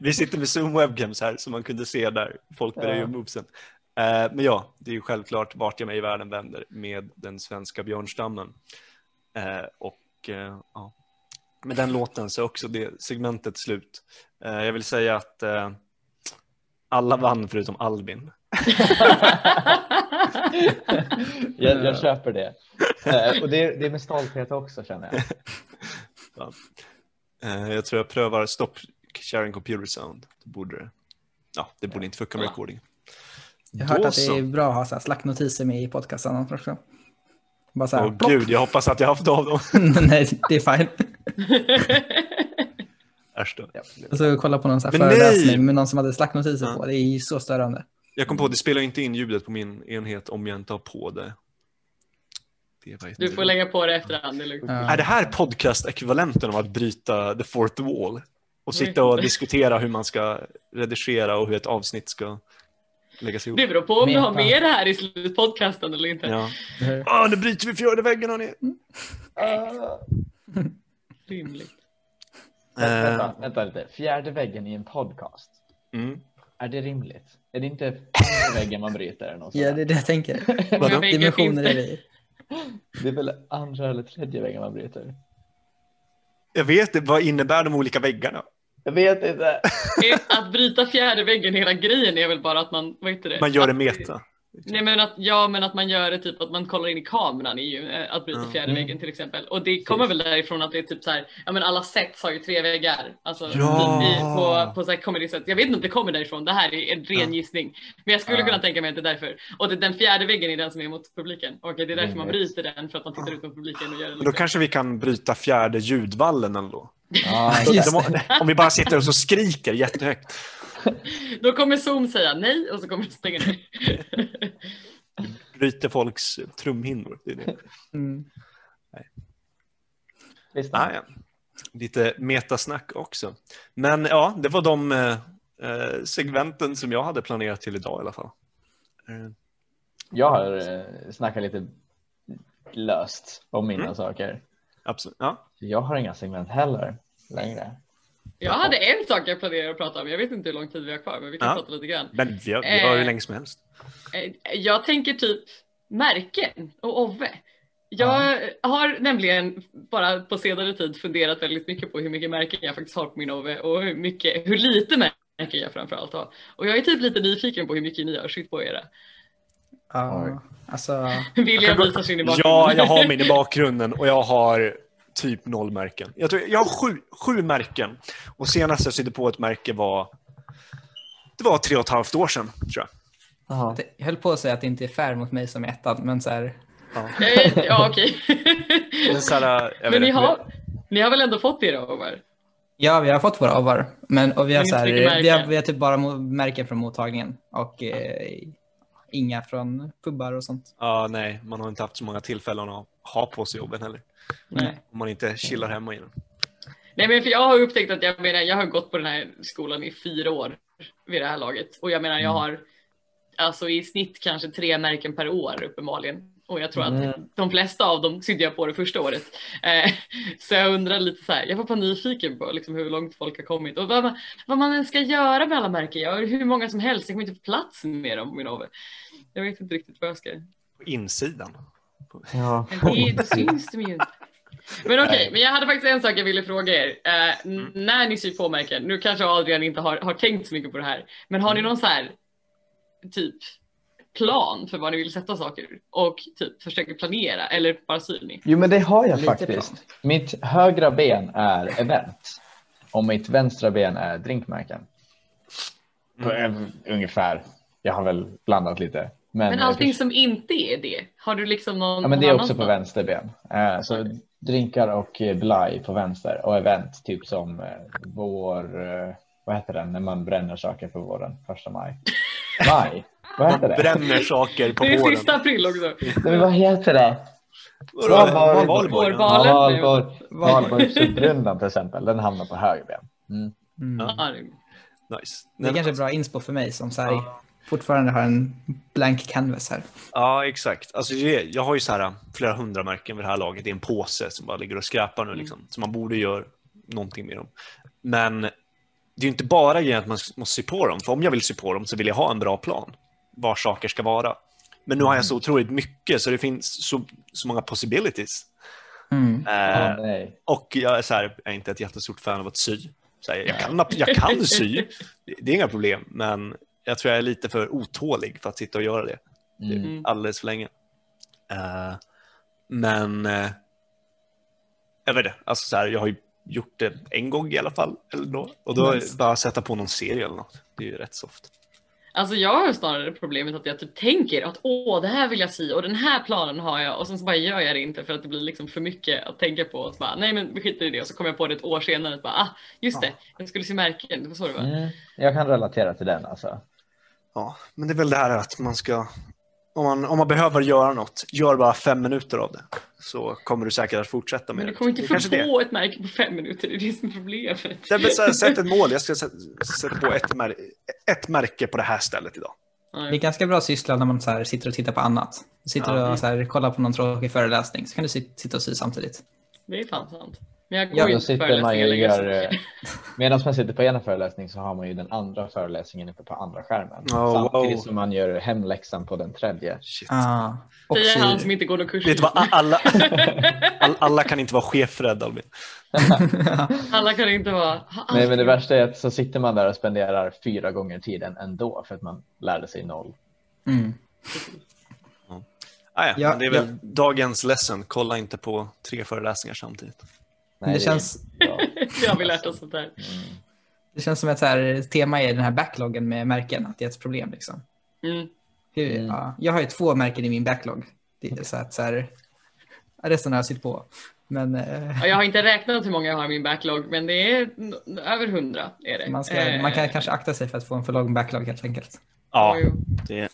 vi- sitter med Zoom webcams här som man kunde se där folk började Ja. göra movesen. Eh, men ja, det är ju självklart vart jag mig i världen vänder med den svenska björnstammen. Eh, och eh, ja, med den låten så är också det segmentet slut. Eh, jag vill säga att alla vann förutom Albin. Jag, jag köper det. Och det är, det är med stolthet också känner jag. Jag tror jag prövar Stop Sharing Computer Sound. Det borde det. Ja, det borde inte fucka med Ja. recording. Jag har hört att det är bra att ha slacknotiser med i podcasten också. Bara så här, Åh plopp. gud, jag hoppas att jag haft av dem. Nej, det är fine. Äsch då. Och så kolla på någon så här Men nej! föreläsning med någon som hade slacknotiser Ja. på. Det är ju så störande. Jag kom på att det spelar inte in ljudet på min enhet om jag inte har på det. det var Du får lägga på det efterhand, det är lugnt. Ja. Är det här podcast-ekvivalenten av att bryta the fourth wall? Och sitta och inte. diskutera hur man ska redigera och hur ett avsnitt ska läggas ihop? Det beror på om du har med det här i slutpodcasten eller inte. Ja. Ah, nu bryter vi fjärde väggen hörni! Rimligt. Eh, Vänta, vänta lite. Fjärde väggen i en podcast. mm. Är det rimligt? Är det inte andra väggen man bryter? Eller något Ja, det är det jag tänker. Dimensioner är det? det i. där? det är väl andra eller tredje väggen man bryter? Jag vet det, vad innebär de olika väggarna? Jag vet inte. Att bryta fjärde väggen, hela grejen är väl bara att man, vad heter det? Man gör det meta. Nej men att, ja men att man gör det typ att man kollar in i kameran är ju eh, att bryta Ja. fjärde Mm. väggen till exempel. Och det kommer väl därifrån att det är typ så här, ja men alla sets har ju tre väggar. Alltså Ja. i, på, på så här comedy set. Jag vet inte om det kommer därifrån, det här är en ren Ja. gissning. Men jag skulle Ja. kunna tänka mig att det är därför. Och det, den fjärde väggen är den som är mot publiken. Och det är därför man Rimligt. bryter den, för att man tittar ut mot publiken och gör det Men då kanske vi kan bryta fjärde ljudvallen ändå. Just De- Om vi bara sitter och så skriker jättehögt. Då kommer Zoom säga nej och så kommer det stänga ner. Bryter folks trumhinnor. Det är det. Mm. visst. Ah, ja. Lite metasnack också. Men ja, det var de eh, eh, segmenten som jag hade planerat till idag i alla fall. Eh, Jag har eh, snackat lite löst om mina Mm. saker. absolut. Ja. Jag har inga segment heller längre. Jag hade en sak jag planerade att prata om. Jag vet inte hur lång tid vi har kvar, men vi kan Ja. prata lite grann. Men vi har, vi har hur Eh. länge som helst. Eh, Jag tänker typ märken och Ove. Jag har nämligen bara på senare tid funderat väldigt mycket på hur mycket märken jag faktiskt har på min Ove och hur, mycket, hur lite märken jag framförallt har. Och jag är typ lite nyfiken på hur mycket ni har skitt på era. Ja, alltså. William visar sin i bakgrunden. Ja, jag har min i bakgrunden och jag har typ noll märken. Jag, tror, jag har sju, sju märken och senast jag sydde på ett märke var det var tre och ett halvt år sedan tror jag. Jaha. Jag höll på att säga att det inte är fair mot mig som är ettan, men så här, Ja. Ja, okej. Här, jag Men ni har, ni har väl ändå fått era ovar? ja, vi har fått våra avar, men och vi har, så här, vi har, vi har typ bara märken från mottagningen och eh, inga från pubbar och sånt. Ja, nej, man har inte haft så många tillfällen att ha på sig jobben heller. Nej. Om man inte chillar hemma igen. Nej men för jag har upptäckt att jag menar, jag har gått på den här skolan i fyra år vid det här laget och jag menar jag har alltså i snitt kanske tre märken per år uppenbarligen. Och jag tror att Mm. de flesta av dem sydde jag på det första året. Eh, så jag undrar lite så här, jag var bara nyfiken på liksom hur långt folk har kommit och vad man, vad man ens ska göra med alla märken. Jag har hur många som helst, jag kommer inte få plats med dem på min. Jag vet inte riktigt vad jag ska På insidan. Ja. men det, det syns de ju inte. Men okej, Nej. men jag hade faktiskt en sak jag ville fråga er. Eh, n- När ni syr på märken, nu kanske Adrian inte har, har tänkt så mycket på det här, men har ni någon så här typ plan för vad ni vill sätta saker och typ försöker planera eller bara syr ni? Jo, men det har jag Lite faktiskt. Mitt högra ben är event och mitt vänstra ben är drinkmärken. På, eh, Ungefär. Jag har väl blandat lite. Men, Men eh, allting som inte är det, har du liksom någon Ja, men det är också på vänster ben. Eh, så drinkar och eh, blaj på vänster och event typ som eh, vår, eh, vad heter den när man bränner saker på våren, första maj? Maj? Vad heter det? Bränner saker på Det är våren. sista april också. Men vad heter det? Valborg. Valborg, ja. Ja. Valborg, till exempel, den hamnar på höger ben. Mm. Mm. Ja, det- Nice. Det är kanske bra inspo för mig som så här, fortfarande har en blank canvas här. Ja, exakt. Alltså, jag har ju så här flera hundra märken vid det här laget i en påse som bara ligger och skräpar nu. Liksom. Så man borde göra någonting med dem. Men det är ju inte bara grejen att man måste sy på dem. För om jag vill sy på dem så vill jag ha en bra plan. Var saker ska vara. Men nu har jag så otroligt mycket så det finns så, så många possibilities. Mm. Eh, nej. och jag är, så här, jag är inte ett jättestort fan av att sy. Så här, jag, kan, jag kan sy, det, det är inga problem. Men jag tror jag är lite för otålig för att sitta och göra det Mm. Mm. alldeles för länge. Eh, men eh, jag vet inte, alltså så här, jag har ju gjort det en gång i alla fall. Eller då, och då Nice. bara sätta på någon serie eller något. Det är ju rätt soft. Alltså jag har snarare problemet att jag typ tänker att åh det här vill jag sy och den här planen har jag och sen så bara gör jag det inte för att det blir liksom för mycket att tänka på. Och så bara, Nej men vi skiter i det och så kommer jag på det ett år senare att bara ah just det, jag skulle sy märken, det var så det var. Mm. Jag kan relatera till den alltså. Ja, men det är väl det här att man ska, om man, om man behöver göra något, gör bara fem minuter av det. Så kommer du säkert att fortsätta med Men det. du kommer inte Det är få kanske det. på ett märke på fem minuter, det är det som är problemet. Men så här, Sätt ett mål, jag ska sätta, på ett, mär, ett märke på det här stället idag. Det är ganska bra syssla när man så här, sitter och tittar på annat. Sitter Ja. och så här, kollar på någon tråkig föreläsning så kan du sit- sitta och sy samtidigt. Det är fan sant. Men jag går Ja, ju Då inte sitter man ju föreläsningar längre. eh, medan man sitter på ena föreläsningen så har man ju den andra föreläsningen uppe på andra skärmen. Oh, Samtidigt wow. som man gör hemläxan på den tredje. Shit. Ah, och Säger han som inte går någon kurs. Vet vad, alla, all, alla kan inte vara chefrädd Albin. Alla kan inte vara... Nej, men det värsta är att så sitter man där och spenderar fyra gånger tiden ändå för att man lärde sig noll. mm. Ah, ja, Ja, det är väl ja. dagens lesson. Kolla inte på tre föreläsningar samtidigt. Nej, Det är känns-. Det har vi lärt oss sånt där. Mm. Det känns som ett så här, tema i den här backloggen med märken, att det är ett problem. Liksom. Mm. Hur, Mm. ja, jag har ju två märken i min backlog. Det är så att så här, resten har jag sytt på. Men eh, Ja, Jag har inte räknat hur många jag har i min backlog, men det är över hundra. Är det. man, ska, Eh, man kan kanske akta sig för att få en för lång backlog helt enkelt. Ja, det,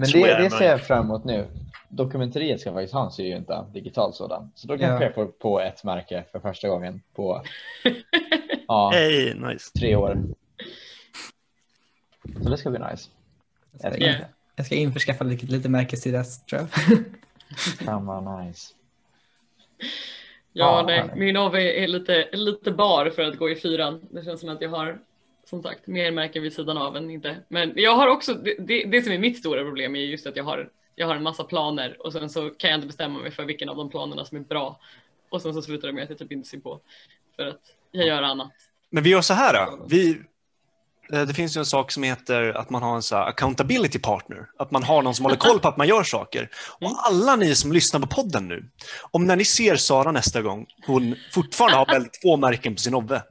Men det, det, ser jag fram emot nu. Dokumenteriet ska faktiskt ha en syjunta, digital sådan. Så då kanske Ja. jag får på ett märke för första gången på ja, hey, nice. tre år. Så det ska bli nice. Jag ska, Yeah. jag ska införskaffa lite, lite märkestid tror jag. Fan vad nice. Ja, Ja, nej, min AV är lite, lite bar för att gå i fyran. Det känns som att jag har som sagt mer märken vid sidan av än inte. Men jag har också, det, det, det som är mitt stora problem är just att jag har, jag har en massa planer och sen så kan jag inte bestämma mig för vilken av de planerna som är bra. Och sen så slutar det med att jag typ inte ser på för att jag gör annat. Men vi gör så här. då. Vi, eh, det finns ju en sak som heter att man har en så här accountability partner. Att man har någon som håller koll på att man gör saker. Och alla ni som lyssnar på podden nu, om när ni ser Sara nästa gång, hon fortfarande har väldigt få märken på sin obbe,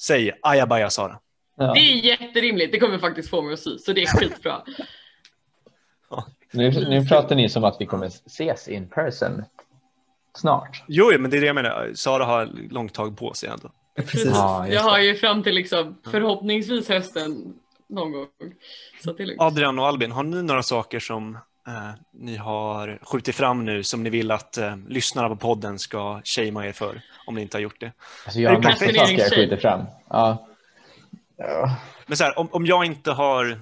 säg ajabaja Sara. Ja. Det är jätterimligt. Det kommer faktiskt få mig att sy, så det är skitbra. Nu, nu pratar ni som att vi kommer ses in person snart. Jo, men det är det jag menar. Sara har långt tag på sig ändå. Precis. Ja, Jag har ju fram till liksom förhoppningsvis hösten någon gång. Så det är lugnt. Adrian och Albin, har ni några saker som eh, ni har skjutit fram nu som ni vill att eh, lyssnarna på podden ska shamea er för, om ni inte har gjort det? Alltså, jag har massor av saker jag skjuter fram. Ja. Ja. Men så här, om, om jag inte har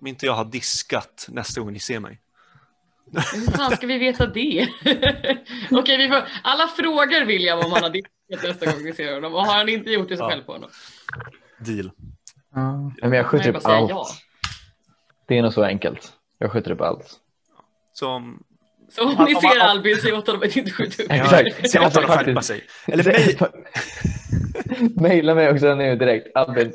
om inte jag har diskat nästa gång ni ser mig. Hur fan ska vi veta det? Okej, vi får... alla frågar William om han har diskat nästa gång vi ser honom. Och har han inte gjort det så Ja. skäll på honom. Deal. Ja. Men jag skjuter upp allt. ja. Det är nog så enkelt. Jag skjuter upp allt. Så om, Så om ni ser Albin, säg åt honom att inte skjuta upp. Exakt. se åt honom att skärpa faktiskt. sig. Eller mejl, Maila mig också nu direkt. Albin,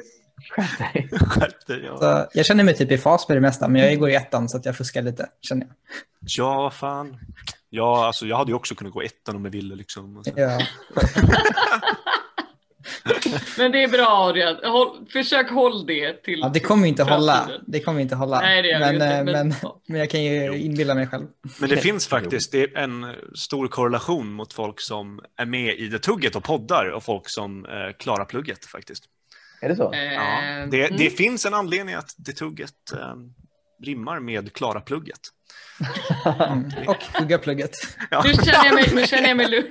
skärp dig. skärp dig. Ja. Så jag känner mig typ i fas med det mesta, men jag går i ettan så att jag fuskar lite, känner jag. ja, fan. Ja, alltså, jag hade ju också kunnat gå ettan om jag ville. Liksom. Och så- Ja. Men det är bra Adrian. Håll, försök håll det till Ja, det kommer inte hålla. framtiden. Det kommer inte hålla. Nej, det men, inte, eh, men- men, men jag kan ju inbilla mig själv. Men det finns faktiskt det är en stor korrelation mot folk som är med i det tugget och poddar och folk som eh, klarar plugget faktiskt. Är det så? Eh, Ja, det, mm. det finns en anledning att det tugget eh, rimmar med klara plugget. Mm. Och hugga plugget. Ja, Nu känner jag mig, nu känner jag mig lugn.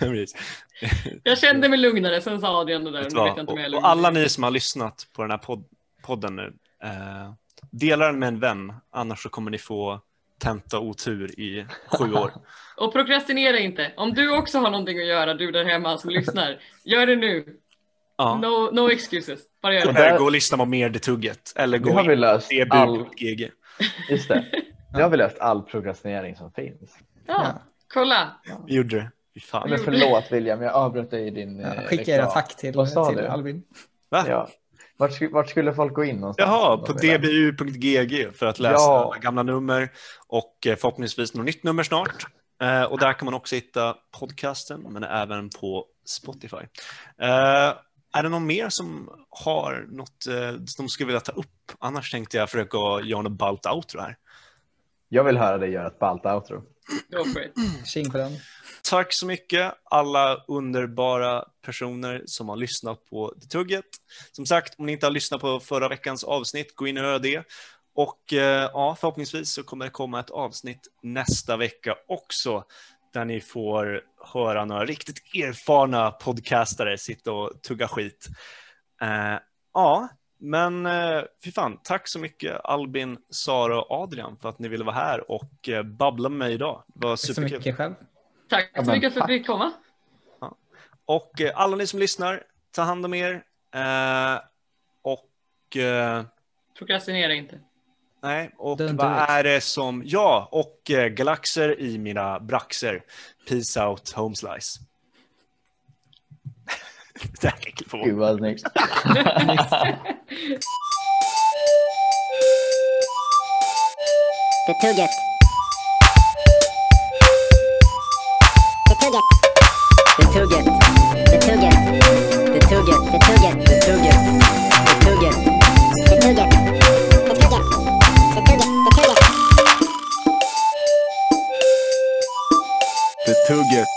Jag kände mig lugnare, sen sa Adrian det där. Vad? vet inte och, och alla ni som har lyssnat på den här podd, podden nu, eh, dela den med en vän, annars så kommer ni få tenta otur i sju år. Och prokrastinera inte. Om du också har någonting att göra, du där hemma som lyssnar, gör det nu. Ja. No, no excuses. Bara gör Och det. där- gå och lyssna på mer det tugget. Eller gå har in vi löst på all, dbu.gg. just det. Nu har vi löst all prokrastinering som finns. Ja, kolla. Vi gjorde det. Fan. Men förlåt William, jag avbröt dig i din Ja, eh, skicka era tack till, Vad sa till du? Albin. Va? Ja. Vart, vart skulle folk gå in någonstans? Jaha, på dbu.gg för att läsa Ja. alla gamla nummer och eh, förhoppningsvis något nytt nummer snart. Eh, Och där kan man också hitta podcasten, men även på Spotify. Är det någon mer som har något de skulle vilja ta upp? Annars tänkte jag försöka göra något ballt outro här. Jag vill höra dig göra ett ballt outro. Go for it. Tjing på den. Tack så mycket alla underbara personer som har lyssnat på Det Tugget. Som sagt, om ni inte har lyssnat på förra veckans avsnitt, gå in och gör det. Och eh, ja, förhoppningsvis så kommer det komma ett avsnitt nästa vecka också, där ni får höra några riktigt erfarna podcastare sitta och tugga skit. Eh, ja, men eh, fy fan, tack så mycket Albin, Sara och Adrian för att ni ville vara här och eh, babbla med mig idag. Det var Tack så superkul. mycket själv. Tack så mycket för att vi fick komma. Och eh, alla ni som lyssnar, ta hand om er. Eh, och eh, Prokrastinera inte. nej, och Don't vad är det som, ja, och eh, galaxer i mina braxer. Peace out, home slice. det här bort. Gud vad snyggt. Det tugget. Det tugget. Det tugget. Det tugget. Det tugget. Det tugget. Det tugget. Det tugget. Det tugget. Det tugget. Det tugget. Det tugget. Det tugget.